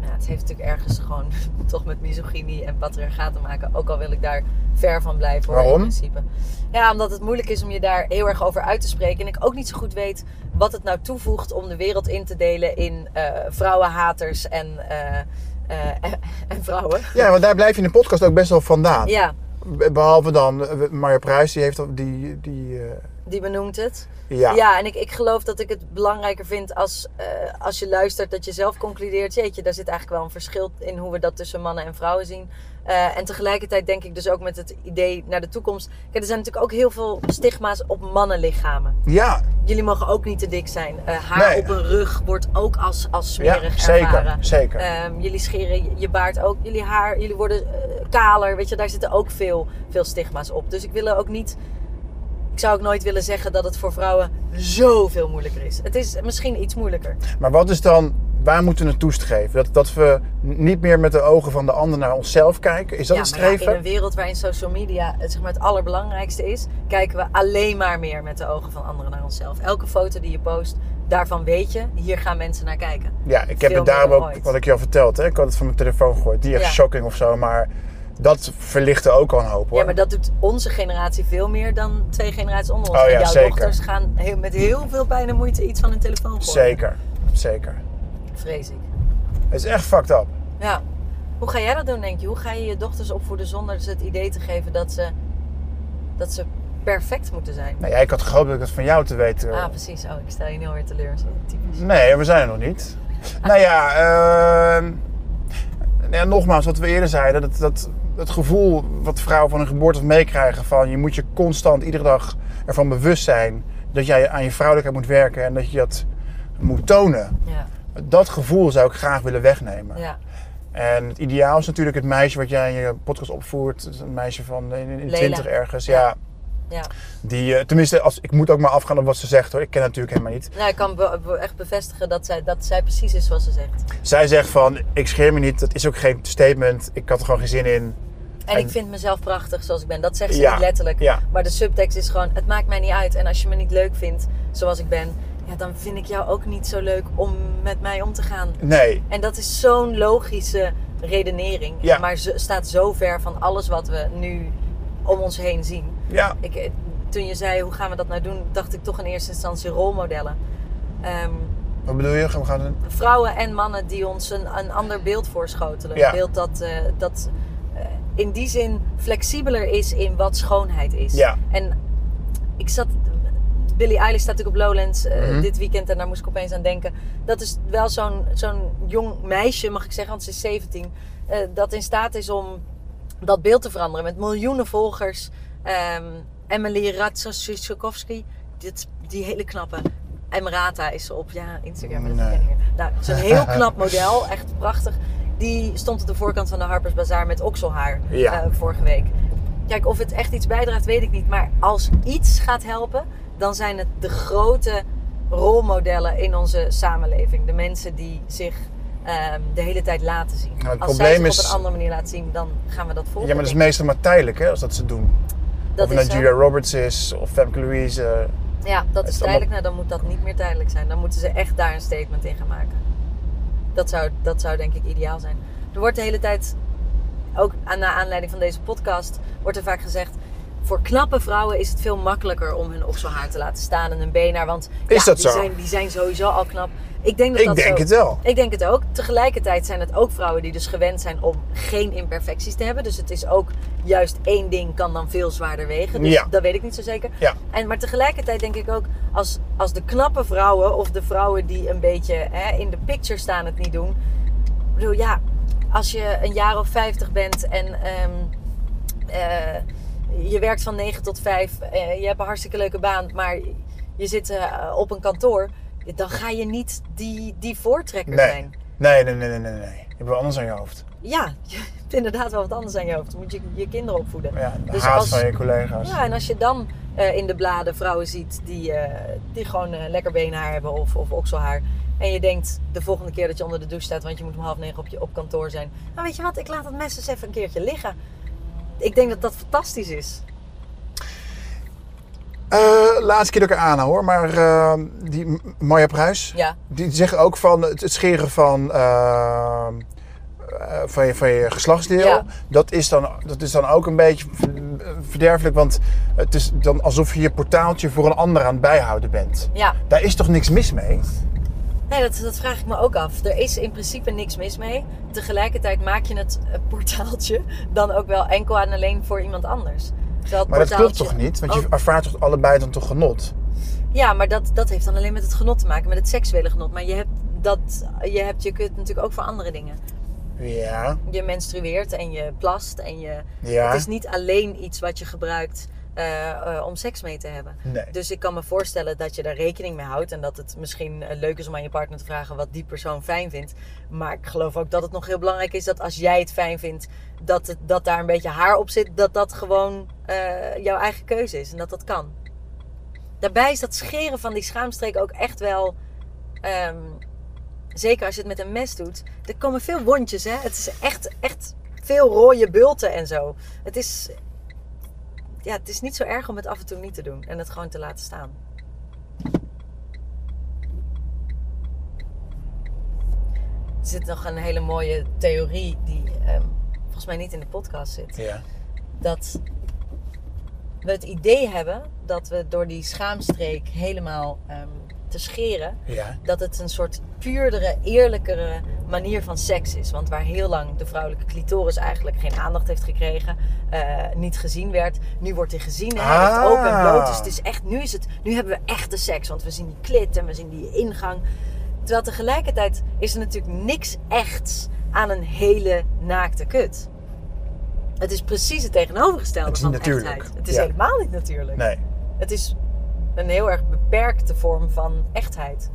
Ja, het heeft natuurlijk ergens gewoon toch met misogynie en patriarchaat te maken. Ook al wil ik daar ver van blijven hoor, Waarom? in principe. Ja, omdat het moeilijk is om je daar heel erg over uit te spreken. En ik ook niet zo goed weet wat het nou toevoegt om de wereld in te delen in eh, vrouwenhaters en, eh, eh, en, en vrouwen. Ja, want daar blijf je in de podcast ook best wel vandaan. Ja, Be- Behalve dan Marja Pruis, die heeft die, die die benoemt het. ja. Ja, en ik, ik geloof dat ik het belangrijker vind als, eh, als je luistert dat je zelf concludeert. Jeetje, daar zit eigenlijk wel een verschil in hoe we dat tussen mannen en vrouwen zien. Eh, en tegelijkertijd denk ik dus ook met het idee naar de toekomst. Kijk, er zijn natuurlijk ook heel veel stigma's op mannenlichamen. Ja, Jullie mogen ook niet te dik zijn. Eh, haar Nee. op een rug wordt ook als, als ja smerig zeker, ervaren. zeker. Ehm, jullie scheren je- baard ook. Jullie haar, jullie worden kaler. Weet je, daar zitten ook veel, veel stigma's op. Dus ik wil er ook niet. Ik zou ook nooit willen zeggen dat het voor vrouwen zoveel moeilijker is. Het is misschien iets moeilijker. Maar wat is dan, waar moeten we naartoe streven? Dat, dat we niet meer met de ogen van de ander naar onszelf kijken? Is dat ja, het maar ja, streven? in een wereld waarin social media het, zeg maar, het allerbelangrijkste is, kijken we alleen maar meer met de ogen van anderen naar onszelf. Elke foto die je post, daarvan weet je, hier gaan mensen naar kijken. Ja, ik heb Veel het daarom ook, ooit. wat ik je al verteld, hè? ik had het van mijn telefoon gegooid. Die echt Ja. shocking of zo, maar dat verlichtte ook al een hoop hoor. Ja, maar dat doet onze generatie veel meer dan twee generaties onder ons. Oh ja, en jouw zeker. dochters gaan heel, met heel veel pijn en moeite iets van hun telefoon gooien. Zeker, zeker. Vrees ik. Het is echt fucked up. Ja. Hoe ga jij dat doen, denk je? Hoe ga je je dochters opvoeden zonder ze het idee te geven dat ze, dat ze perfect moeten zijn? Nou ja, ik had gehoopt dat ik dat van jou te weten. Ah, precies. Oh, ik stel je nu alweer teleur. Zo typisch. Nee, we zijn er nog niet. nou ja, ehm, ja, nogmaals, wat we eerder zeiden, dat, dat, het gevoel wat vrouwen van hun geboorte meekrijgen van je moet je constant iedere dag ervan bewust zijn dat jij aan je vrouwelijkheid moet werken en dat je dat moet tonen. Ja. Dat gevoel zou ik graag willen wegnemen. Ja. En het ideaal is natuurlijk het meisje wat jij in je podcast opvoert. Een meisje van in, in Lela. 20 ergens. Ja. Ja. Ja. Die, eh, tenminste, als, ik moet ook maar afgaan op wat ze zegt hoor. Ik ken natuurlijk helemaal niet. Nou, ik kan be- be- echt bevestigen dat zij, dat zij precies is zoals ze zegt. Zij zegt van, ik scheer me niet. Dat is ook geen statement. Ik had er gewoon geen zin in. En, En- ik vind mezelf prachtig zoals ik ben. Dat zegt ze Ja, niet letterlijk. ja. Maar de subtekst is gewoon, het maakt mij niet uit. En als je me niet leuk vindt zoals ik ben, ja, dan vind ik jou ook niet zo leuk om met mij om te gaan. Nee. En dat is zo'n logische redenering. Ja. Maar ze staat zo ver van alles wat we nu om ons heen zien. Ja. Ik, eh, toen je zei, hoe gaan we dat nou doen? Dacht ik toch in eerste instantie rolmodellen. Ehm, Wat bedoel je? We gaan vrouwen en mannen die ons een, een ander beeld voorschotelen. Ja. Een beeld dat, eh, dat eh, in die zin flexibeler is in wat schoonheid is. Ja. En ik zat Billie Eilish staat natuurlijk op Lowlands Mhm. dit weekend en daar moest ik opeens aan denken. Dat is wel zo'n zo'n jong meisje, mag ik zeggen, want ze is 17. eh, dat in staat is om dat beeld te veranderen met miljoenen volgers. Ehm Emily Ratajkowski, dit die hele knappe. Emirata is ze op ja, Instagram. maar dat Nee. ken ik niet meer. Nou, zo'n heel knap model, echt prachtig. Die stond op de voorkant van de Harper's Bazaar met okselhaar Ja. eh, vorige week. Kijk, of het echt iets bijdraagt, weet ik niet. Maar als iets gaat helpen, dan zijn het de grote rolmodellen in onze samenleving. De mensen die zich ehm, de hele tijd laten zien. Nou, het als zij zich is- op een andere manier laten zien, dan gaan we dat volgen. Ja, maar dat is meestal maar tijdelijk hè, als dat ze doen. Of het nou. Julia Roberts is of Femke Louise. Ja, dat is is allemaal- tijdelijk. Nou, dan moet dat niet meer tijdelijk zijn. Dan moeten ze echt daar een statement in gaan maken. Dat zou, dat zou denk ik ideaal zijn. Er wordt de hele tijd, ook aan, naar aanleiding van deze podcast, wordt er vaak gezegd... Voor knappe vrouwen is het veel makkelijker om hun okselhaar te laten staan en hun benen. Want Is ja, dat die, zo? Zijn, die zijn sowieso al knap. Ik denk dat Ik dat denk zo- het wel. Ik denk het ook. Tegelijkertijd zijn het ook vrouwen die dus gewend zijn om geen imperfecties te hebben. Dus het is ook juist één ding kan dan veel zwaarder wegen. Dus Ja. dat weet ik niet zo zeker. Ja. En, maar tegelijkertijd denk ik ook, als, als de knappe vrouwen of de vrouwen die een beetje hè, in de picture staan het niet doen. Ik bedoel, ja, als je een jaar of 50 bent en eh, je werkt van 9 tot 5, eh, je hebt een hartstikke leuke baan, maar je zit eh, op een kantoor, dan ga je niet die, die voortrekker Nee. zijn. Nee, nee, nee, nee, nee, nee. Je hebt wel anders aan je hoofd. Ja, je hebt inderdaad wel wat anders aan je hoofd. Dan moet je je kinderen opvoeden. Ja, de Dus haat als- van je collega's. Ja, en als je dan eh, in de bladen vrouwen ziet die, die gewoon lekker beenhaar hebben of, of okselhaar. En je denkt de volgende keer dat je onder de douche staat, want je moet om half negen op, je, op kantoor zijn. Nou weet je wat, ik laat het mes eens even een keertje liggen. Ik denk dat dat fantastisch is. Eh, laatste keer dat ik aan hoor, maar eh, die M- Maya Pruis, Ja, die zeggen ook van het, het scheren van, eh, van, je, van je geslachtsdeel, Ja. dat, is dan, dat is dan ook een beetje ver- verderfelijk, want het is dan alsof je je portaaltje voor een ander aan het bijhouden bent. ja. Daar is toch niks mis mee? Nee, dat, dat vraag ik me ook af. Er is in principe niks mis mee. Tegelijkertijd maak je het eh, portaaltje dan ook wel enkel en alleen voor iemand anders. Terwijl Maar dat klopt toch niet? Want je ervaart toch allebei dan toch genot? Ja, maar dat, dat heeft dan alleen met het genot te maken, met het seksuele genot. Maar je hebt, dat, je hebt je kunt natuurlijk ook voor andere dingen. Ja, Je menstrueert en je plast en je... ja. Het is niet alleen iets wat je gebruikt eh, eh, om seks mee te hebben. Nee. Dus ik kan me voorstellen dat je daar rekening mee houdt. En dat het misschien eh, leuk is om aan je partner te vragen wat die persoon fijn vindt. Maar ik geloof ook dat het nog heel belangrijk is dat als jij het fijn vindt, dat, het, dat daar een beetje haar op zit. Dat dat gewoon jouw eigen keuze is en dat dat kan. Daarbij is dat scheren van die schaamstreek ook echt wel. ehm, zeker als je het met een mes doet. Er komen veel wondjes, hè? Het is echt, echt veel rode bulten en zo. Het is. Ja, het is niet zo erg om het af en toe niet te doen en het gewoon te laten staan. Er zit nog een hele mooie theorie die ehm, volgens mij niet in de podcast zit Ja. dat we het idee hebben dat we door die schaamstreek helemaal ehm, te scheren, Ja. dat het een soort puurdere, eerlijkere manier van seks is. Want waar heel lang de vrouwelijke clitoris eigenlijk geen aandacht heeft gekregen, eh, niet gezien werd, nu wordt hij gezien en hij Ah. open en bloot. Dus het is echt, nu, is het, nu hebben we echte seks, want we zien die klit en we zien die ingang. Terwijl tegelijkertijd is er natuurlijk niks echts aan een hele naakte kut. Het is precies het tegenovergestelde Het is van natuurlijk. echtheid. Het is Ja. helemaal niet natuurlijk. Nee. Het is een heel erg beperkte vorm van echtheid.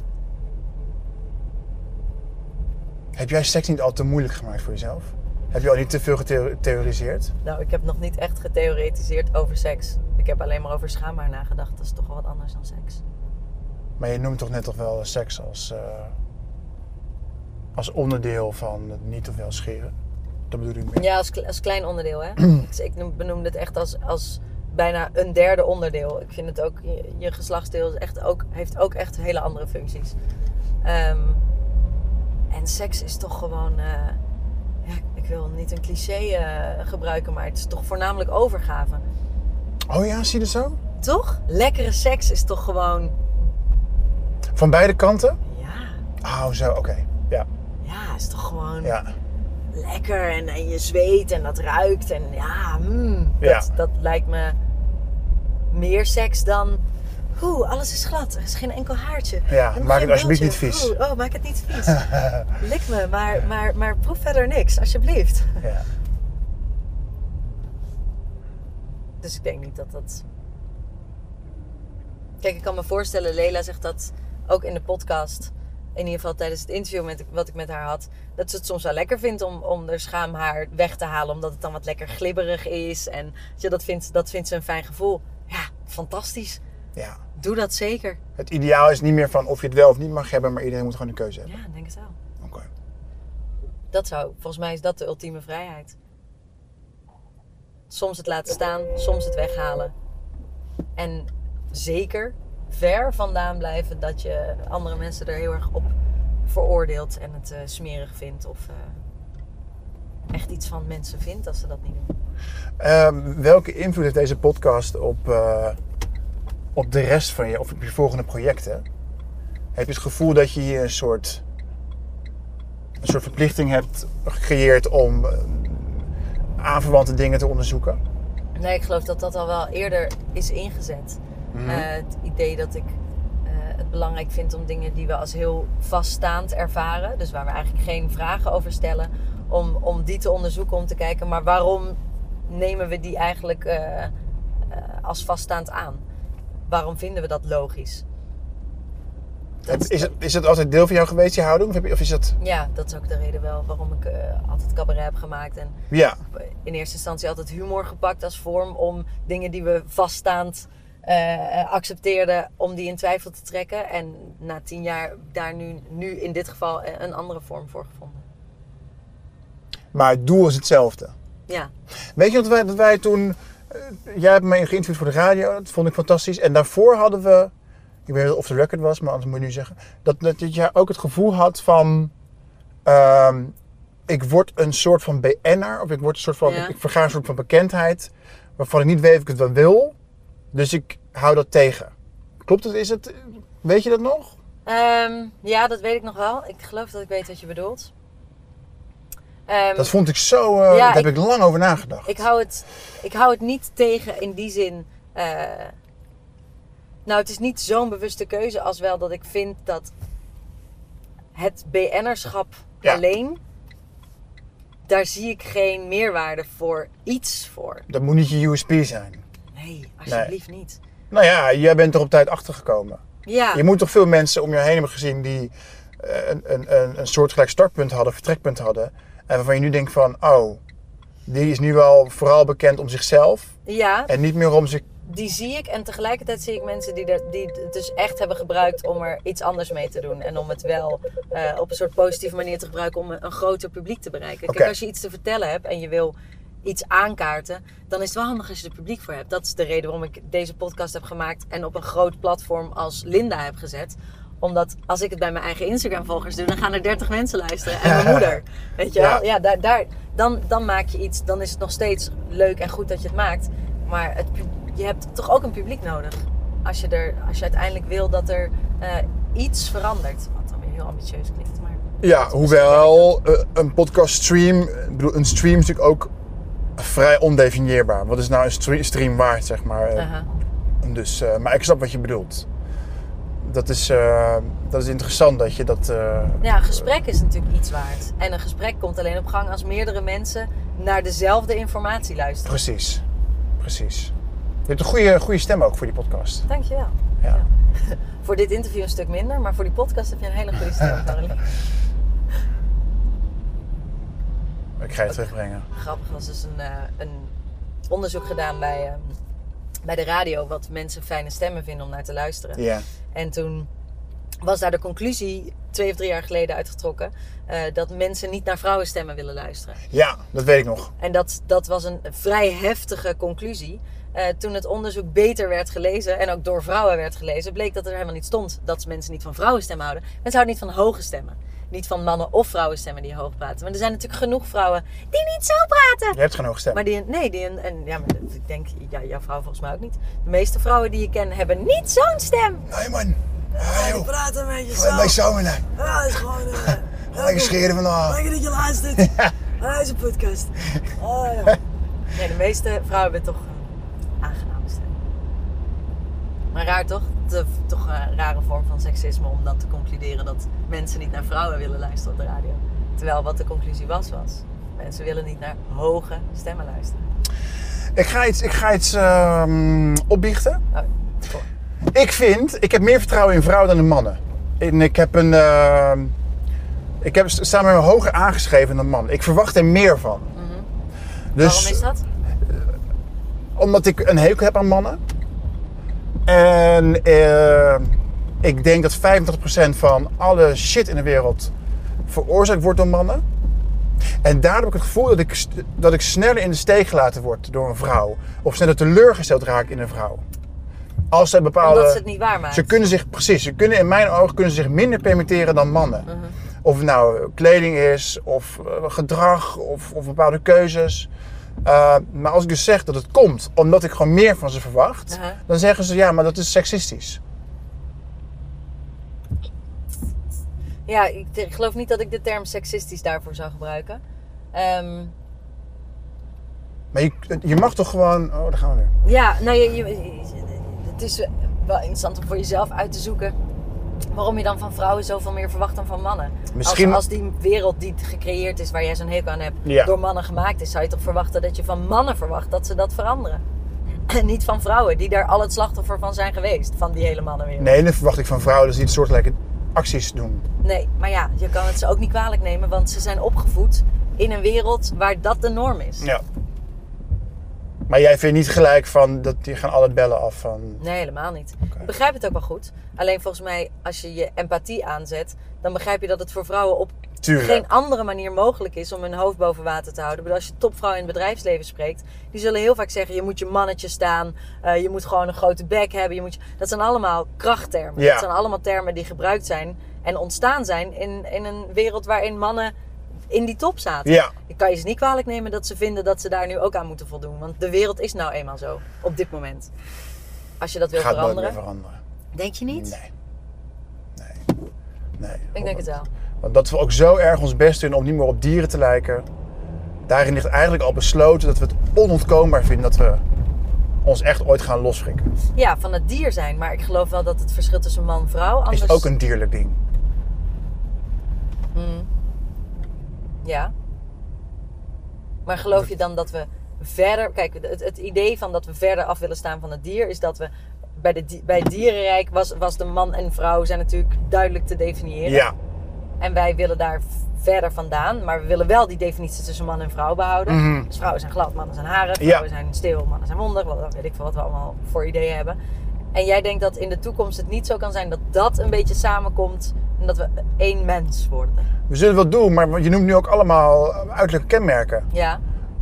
Heb jij seks niet al te moeilijk gemaakt voor jezelf? Heb je al niet te veel getheoretiseerd? Nou, ik heb nog niet echt getheoretiseerd over seks. Ik heb alleen maar over schaambaar nagedacht. Dat is toch wel wat anders dan seks. Maar je noemt toch net toch wel seks als, eh, als onderdeel van het niet te veel scheren? Dat bedoel ik meer. Ja, als, als klein onderdeel, hè. Ik noem- benoemde het echt als, als bijna een derde onderdeel. Ik vind het ook, je, je geslachtsdeel is echt ook, heeft ook echt hele andere functies. Ehm, en seks is toch gewoon, eh, ja, ik wil niet een cliché eh, gebruiken, maar het is toch voornamelijk overgave. Oh ja, zie je dat zo? Toch? Lekkere seks is toch gewoon, Van beide kanten? ja, Oh, zo, oké. Ja, ja, is toch gewoon ja. lekker en, en je zweet en dat ruikt en ja, mm, Ja. Dat, dat lijkt me meer seks dan Oeh, alles is glad. Er is geen enkel haartje. Ja, maak het alsjeblieft niet vies. Oeh, oh, maak het niet vies. Lik me, maar, maar, maar proef verder niks, alsjeblieft. Ja. Dus ik denk niet dat dat. Kijk, ik kan me voorstellen, Lela zegt dat ook in de podcast. In ieder geval tijdens het interview met, wat ik met haar had. Dat ze het soms wel lekker vindt om, om er schaamhaar weg te halen. Omdat het dan wat lekker glibberig is. En dat, vindt, dat vindt ze een fijn gevoel. Fantastisch. ja. Doe dat zeker. Het ideaal is niet meer van of je het wel of niet mag hebben, maar iedereen moet gewoon een keuze hebben. Ja, ik denk het wel. Oké. Dat zou, volgens mij is dat de ultieme vrijheid. Soms het laten staan, soms het weghalen. En zeker ver vandaan blijven dat je andere mensen er heel erg op veroordeelt en het eh, smerig vindt. Of eh, echt iets van mensen vindt als ze dat niet doen. Ehm, welke invloed heeft deze podcast op, eh, op de rest van je, of op je volgende projecten? Heb je het gevoel dat je hier een soort, een soort verplichting hebt gecreëerd om eh, aanverwante dingen te onderzoeken? Nee, ik geloof dat dat al wel eerder is ingezet. Mhm. Eh, het idee dat ik het belangrijk vind om dingen die we als heel vaststaand ervaren, dus waar we eigenlijk geen vragen over stellen, om, om die te onderzoeken, om te kijken, maar waarom nemen we die eigenlijk eh, eh, als vaststaand aan? Waarom vinden we dat logisch? Dat- is, het, is het altijd deel van jou geweest, die houding? Of, heb je, of is dat... Ja, dat is ook de reden wel waarom ik eh, altijd cabaret heb gemaakt. En Ja, in eerste instantie altijd humor gepakt als vorm om dingen die we vaststaand accepteerden, om die in twijfel te trekken. En na tien jaar daar nu, nu in dit geval een andere vorm voor gevonden. Maar het doel is hetzelfde. Ja, Weet je dat wij, dat wij toen... eh, jij hebt me geïnterviewd voor de radio, dat vond ik fantastisch. En daarvoor hadden we... Ik weet niet of het record was, maar anders moet je nu zeggen. Dat, dat, dat jij ook het gevoel had van... ehm, ik word een soort van BN'er. Of ik, word een soort van, Ja. ik, ik verga een soort van bekendheid. Waarvan ik niet weet of ik het wel wil. Dus ik hou dat tegen. Klopt het? Is het... Weet je dat nog? Ehm, ja dat weet ik nog wel. Ik geloof dat ik weet wat je bedoelt. Ehm, Dat vond ik zo... eh, Ja, daar heb ik- ik lang over nagedacht. Ik hou het, ik hou het niet tegen in die zin. eh, nou, het is niet zo'n bewuste keuze als wel dat ik vind dat het BN'erschap Ja. alleen. Daar zie ik geen meerwaarde voor iets voor. Dat moet niet je USP zijn. Nee, alsjeblieft niet. Nou ja, jij bent er op tijd achtergekomen. Ja, Je moet toch veel mensen om je heen hebben gezien die eh, een, een, een, een soortgelijk startpunt hadden, vertrekpunt hadden. En waarvan je nu denkt van, oh, die is nu wel vooral bekend om zichzelf. ja, En niet meer om zich... die zie ik. En tegelijkertijd zie ik mensen die, er, die het dus echt hebben gebruikt om er iets anders mee te doen. En om het wel eh, op een soort positieve manier te gebruiken om een, een groter publiek te bereiken. Kijk, als je iets te vertellen hebt en je wil iets aankaarten, dan is het wel handig als je er publiek voor hebt. Dat is de reden waarom ik deze podcast heb gemaakt en op een groot platform als Linda heb gezet omdat als ik het bij mijn eigen Instagram-volgers doe, dan gaan er 30 mensen luisteren. En mijn moeder. Weet je wel? Ja. Ja, daar, daar, dan, dan maak je iets. Dan is het nog steeds leuk en goed dat je het maakt. Maar het, je hebt toch ook een publiek nodig. Als je, er, als je uiteindelijk wil dat er eh, iets verandert. Wat dan weer heel ambitieus klinkt. Maar Ja, hoewel eh, een podcast stream, ik bedoel, een stream is natuurlijk ook vrij ondefinieerbaar. Wat is nou een stre- stream waard, zeg maar. Dus, eh, maar ik snap wat je bedoelt. Dat is, eh, dat is interessant dat je dat... eh, Ja, een gesprek is natuurlijk iets waard. En een gesprek komt alleen op gang als meerdere mensen naar dezelfde informatie luisteren. Precies, precies. Je hebt een goede, goede stem ook voor die podcast. Dankjewel. Ja. Voor dit interview een stuk minder, maar voor die podcast heb je een hele goede stem, Caroline. Ik ga je terugbrengen. Grappig was dus een, eh, een onderzoek gedaan bij, ehm, bij de radio wat mensen fijne stemmen vinden om naar te luisteren. Ja. En toen was daar de conclusie twee of drie jaar geleden uitgetrokken eh, dat mensen niet naar vrouwenstemmen willen luisteren. ja, dat weet ik nog. En dat, dat was een vrij heftige conclusie. Eh, toen het onderzoek beter werd gelezen en ook door vrouwen werd gelezen, bleek dat er helemaal niet stond dat mensen niet van vrouwenstemmen houden. Mensen houden niet van hoge stemmen. Niet van mannen of vrouwenstemmen die hoog praten. Maar er zijn natuurlijk genoeg vrouwen die niet zo praten. Je hebt geen hoge stem. Maar die, nee, die, en, ja, maar ik denk, ja, jouw vrouw volgens mij ook niet. De meeste vrouwen die je kent hebben niet zo'n stem. Nee man. Ja, joh. praten met Gewoon bij zomer. Ja, dat is gewoon... Uh, Lekker scheren vandaag. Lekker dat je luistert. Ah, is een podcast. Oh, ja. Nee, de meeste vrouwen hebben toch een aangename stem. Maar raar toch? Te, toch een rare vorm van seksisme om dan te concluderen dat mensen niet naar vrouwen willen luisteren op de radio. Terwijl wat de conclusie was, was mensen willen niet naar hoge stemmen luisteren. Ik ga iets, ik ga iets ehm, opbiechten. Oh. Ik vind, ik heb meer vertrouwen in vrouwen dan in mannen. En ik heb een, ehm, ik heb samen met me hoger aangeschreven dan man. Ik verwacht er meer van. Dus, Waarom is dat? Omdat ik een hekel heb aan mannen. En eh, ik denk dat 85% van alle shit in de wereld veroorzaakt wordt door mannen. En daardoor heb ik het gevoel dat ik, dat ik sneller in de steek gelaten word door een vrouw. Of sneller teleurgesteld raak in een vrouw. Als ze bepaalde... Omdat ze het niet waarmaakt. Ze kunnen zich, precies, ze kunnen in mijn ogen kunnen ze zich minder permitteren dan mannen. Mhm. Of het nou kleding is, of eh, gedrag, of, of bepaalde keuzes. Uh, maar als ik dus zeg dat het komt omdat ik gewoon meer van ze verwacht, dan zeggen ze ja, maar dat is seksistisch. Ja, ik, ik geloof niet dat ik de term seksistisch daarvoor zou gebruiken. Ehm, Maar je, je mag toch gewoon. Oh, daar gaan we weer. ja, nou, je, je- het is wel interessant om voor jezelf uit te zoeken waarom je dan van vrouwen zoveel meer verwacht dan van mannen. Misschien- Als, als die wereld die gecreëerd is, waar jij zo'n hekel aan hebt, Ja. door mannen gemaakt is, zou je toch verwachten dat je van mannen verwacht dat ze dat veranderen. En niet van vrouwen, die daar al het slachtoffer van zijn geweest, van die hele mannenwereld. Nee, dan verwacht ik van vrouwen dat ze iets soortgelijke acties doen. Nee, maar ja, je kan het ze ook niet kwalijk nemen, want ze zijn opgevoed in een wereld waar dat de norm is. Ja. Maar jij vindt niet gelijk van dat die gaan alle bellen af van. Nee, helemaal niet. Ik begrijp het ook wel goed. Alleen volgens mij, als je je empathie aanzet, dan begrijp je dat het voor vrouwen op Tuurlijk. geen andere manier mogelijk is om hun hoofd boven water te houden. Bedoel, als je topvrouwen in het bedrijfsleven spreekt, die zullen heel vaak zeggen: je moet je mannetje staan, eh, je moet gewoon een grote bek hebben. Je moet je... Dat zijn allemaal krachttermen. Ja. Dat zijn allemaal termen die gebruikt zijn en ontstaan zijn in, in een wereld waarin mannen in die top zaten. Ja. Ik kan je ze niet kwalijk nemen dat ze vinden dat ze daar nu ook aan moeten voldoen. Want de wereld is nou eenmaal zo, op dit moment. Als je dat wil Gaat veranderen. meer veranderen. Denk je niet? Nee. Nee. Nee. Ik denk het wel. Want dat we ook zo erg ons best doen om niet meer op dieren te lijken. Daarin ligt eigenlijk al besloten dat we het onontkoombaar vinden dat we ons echt ooit gaan losfrikken. Ja, van het dier zijn. Maar ik geloof wel dat het verschil tussen man en vrouw anders... Is ook een dierlijk ding. Hmm. Ja. Maar geloof je dan dat we verder... Kijk, het, het idee van dat we verder af willen staan van het dier... is dat we... Bij, de, bij het dierenrijk was, was de man en vrouw zijn natuurlijk duidelijk te definiëren. Ja. En wij willen daar verder vandaan. Maar we willen wel die definitie tussen man en vrouw behouden. Mhm. Dus vrouwen zijn glad, mannen zijn harig. Ja. Vrouwen zijn stil, mannen zijn mondig. Wat weet ik veel wat we allemaal voor ideeën hebben. En jij denkt dat in de toekomst het niet zo kan zijn dat dat een beetje samenkomt. En dat we één mens worden. We zullen wel doen, maar je noemt nu ook allemaal uiterlijke kenmerken. Ja.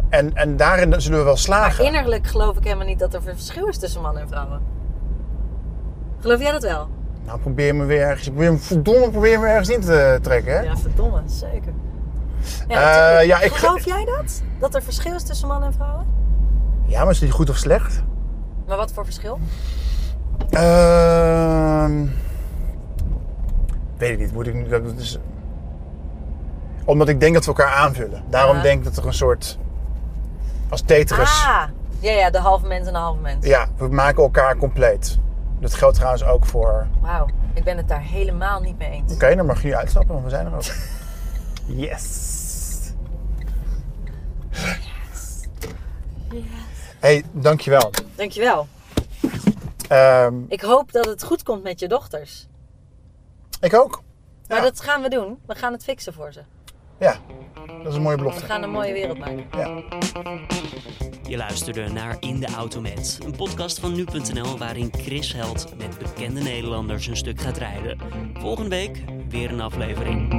En, en daarin zullen we wel Maar slagen. innerlijk geloof ik helemaal niet dat er verschil is tussen mannen en vrouwen. Geloof jij dat wel? Nou, probeer me weer ergens. Probeer me, verdomme, probeer me ergens in te trekken. Hè? Ja, verdomme, zeker. Ja, Eh, ja, ik- Geloof jij dat? Dat er verschil is tussen mannen en vrouwen? Ja, maar is het goed of slecht? Maar wat voor verschil? Ehm weet ik niet. Moet ik nu. Dat is, omdat ik denk dat we elkaar aanvullen. Daarom Ja. denk ik dat er een soort. Als Tetris. Ah, ja, ja, de halve mens en de halve mens. Ja, we maken elkaar compleet. Dat geldt trouwens ook voor. Wauw, ik ben het daar helemaal niet mee eens. Oké, dan mag je nu uitstappen, want we zijn er ook. Yes. hey, dankjewel. Dankjewel. Ehm Ik hoop dat het goed komt met je dochters. ik ook. Maar Ja. dat gaan we doen. We gaan het fixen voor ze. Ja, dat is een mooie We belofte. gaan een mooie wereld maken. Ja. Je luisterde naar In de Auto Met, een podcast van nu.nl waarin Chris Held met bekende Nederlanders een stuk gaat rijden. Volgende week weer een aflevering.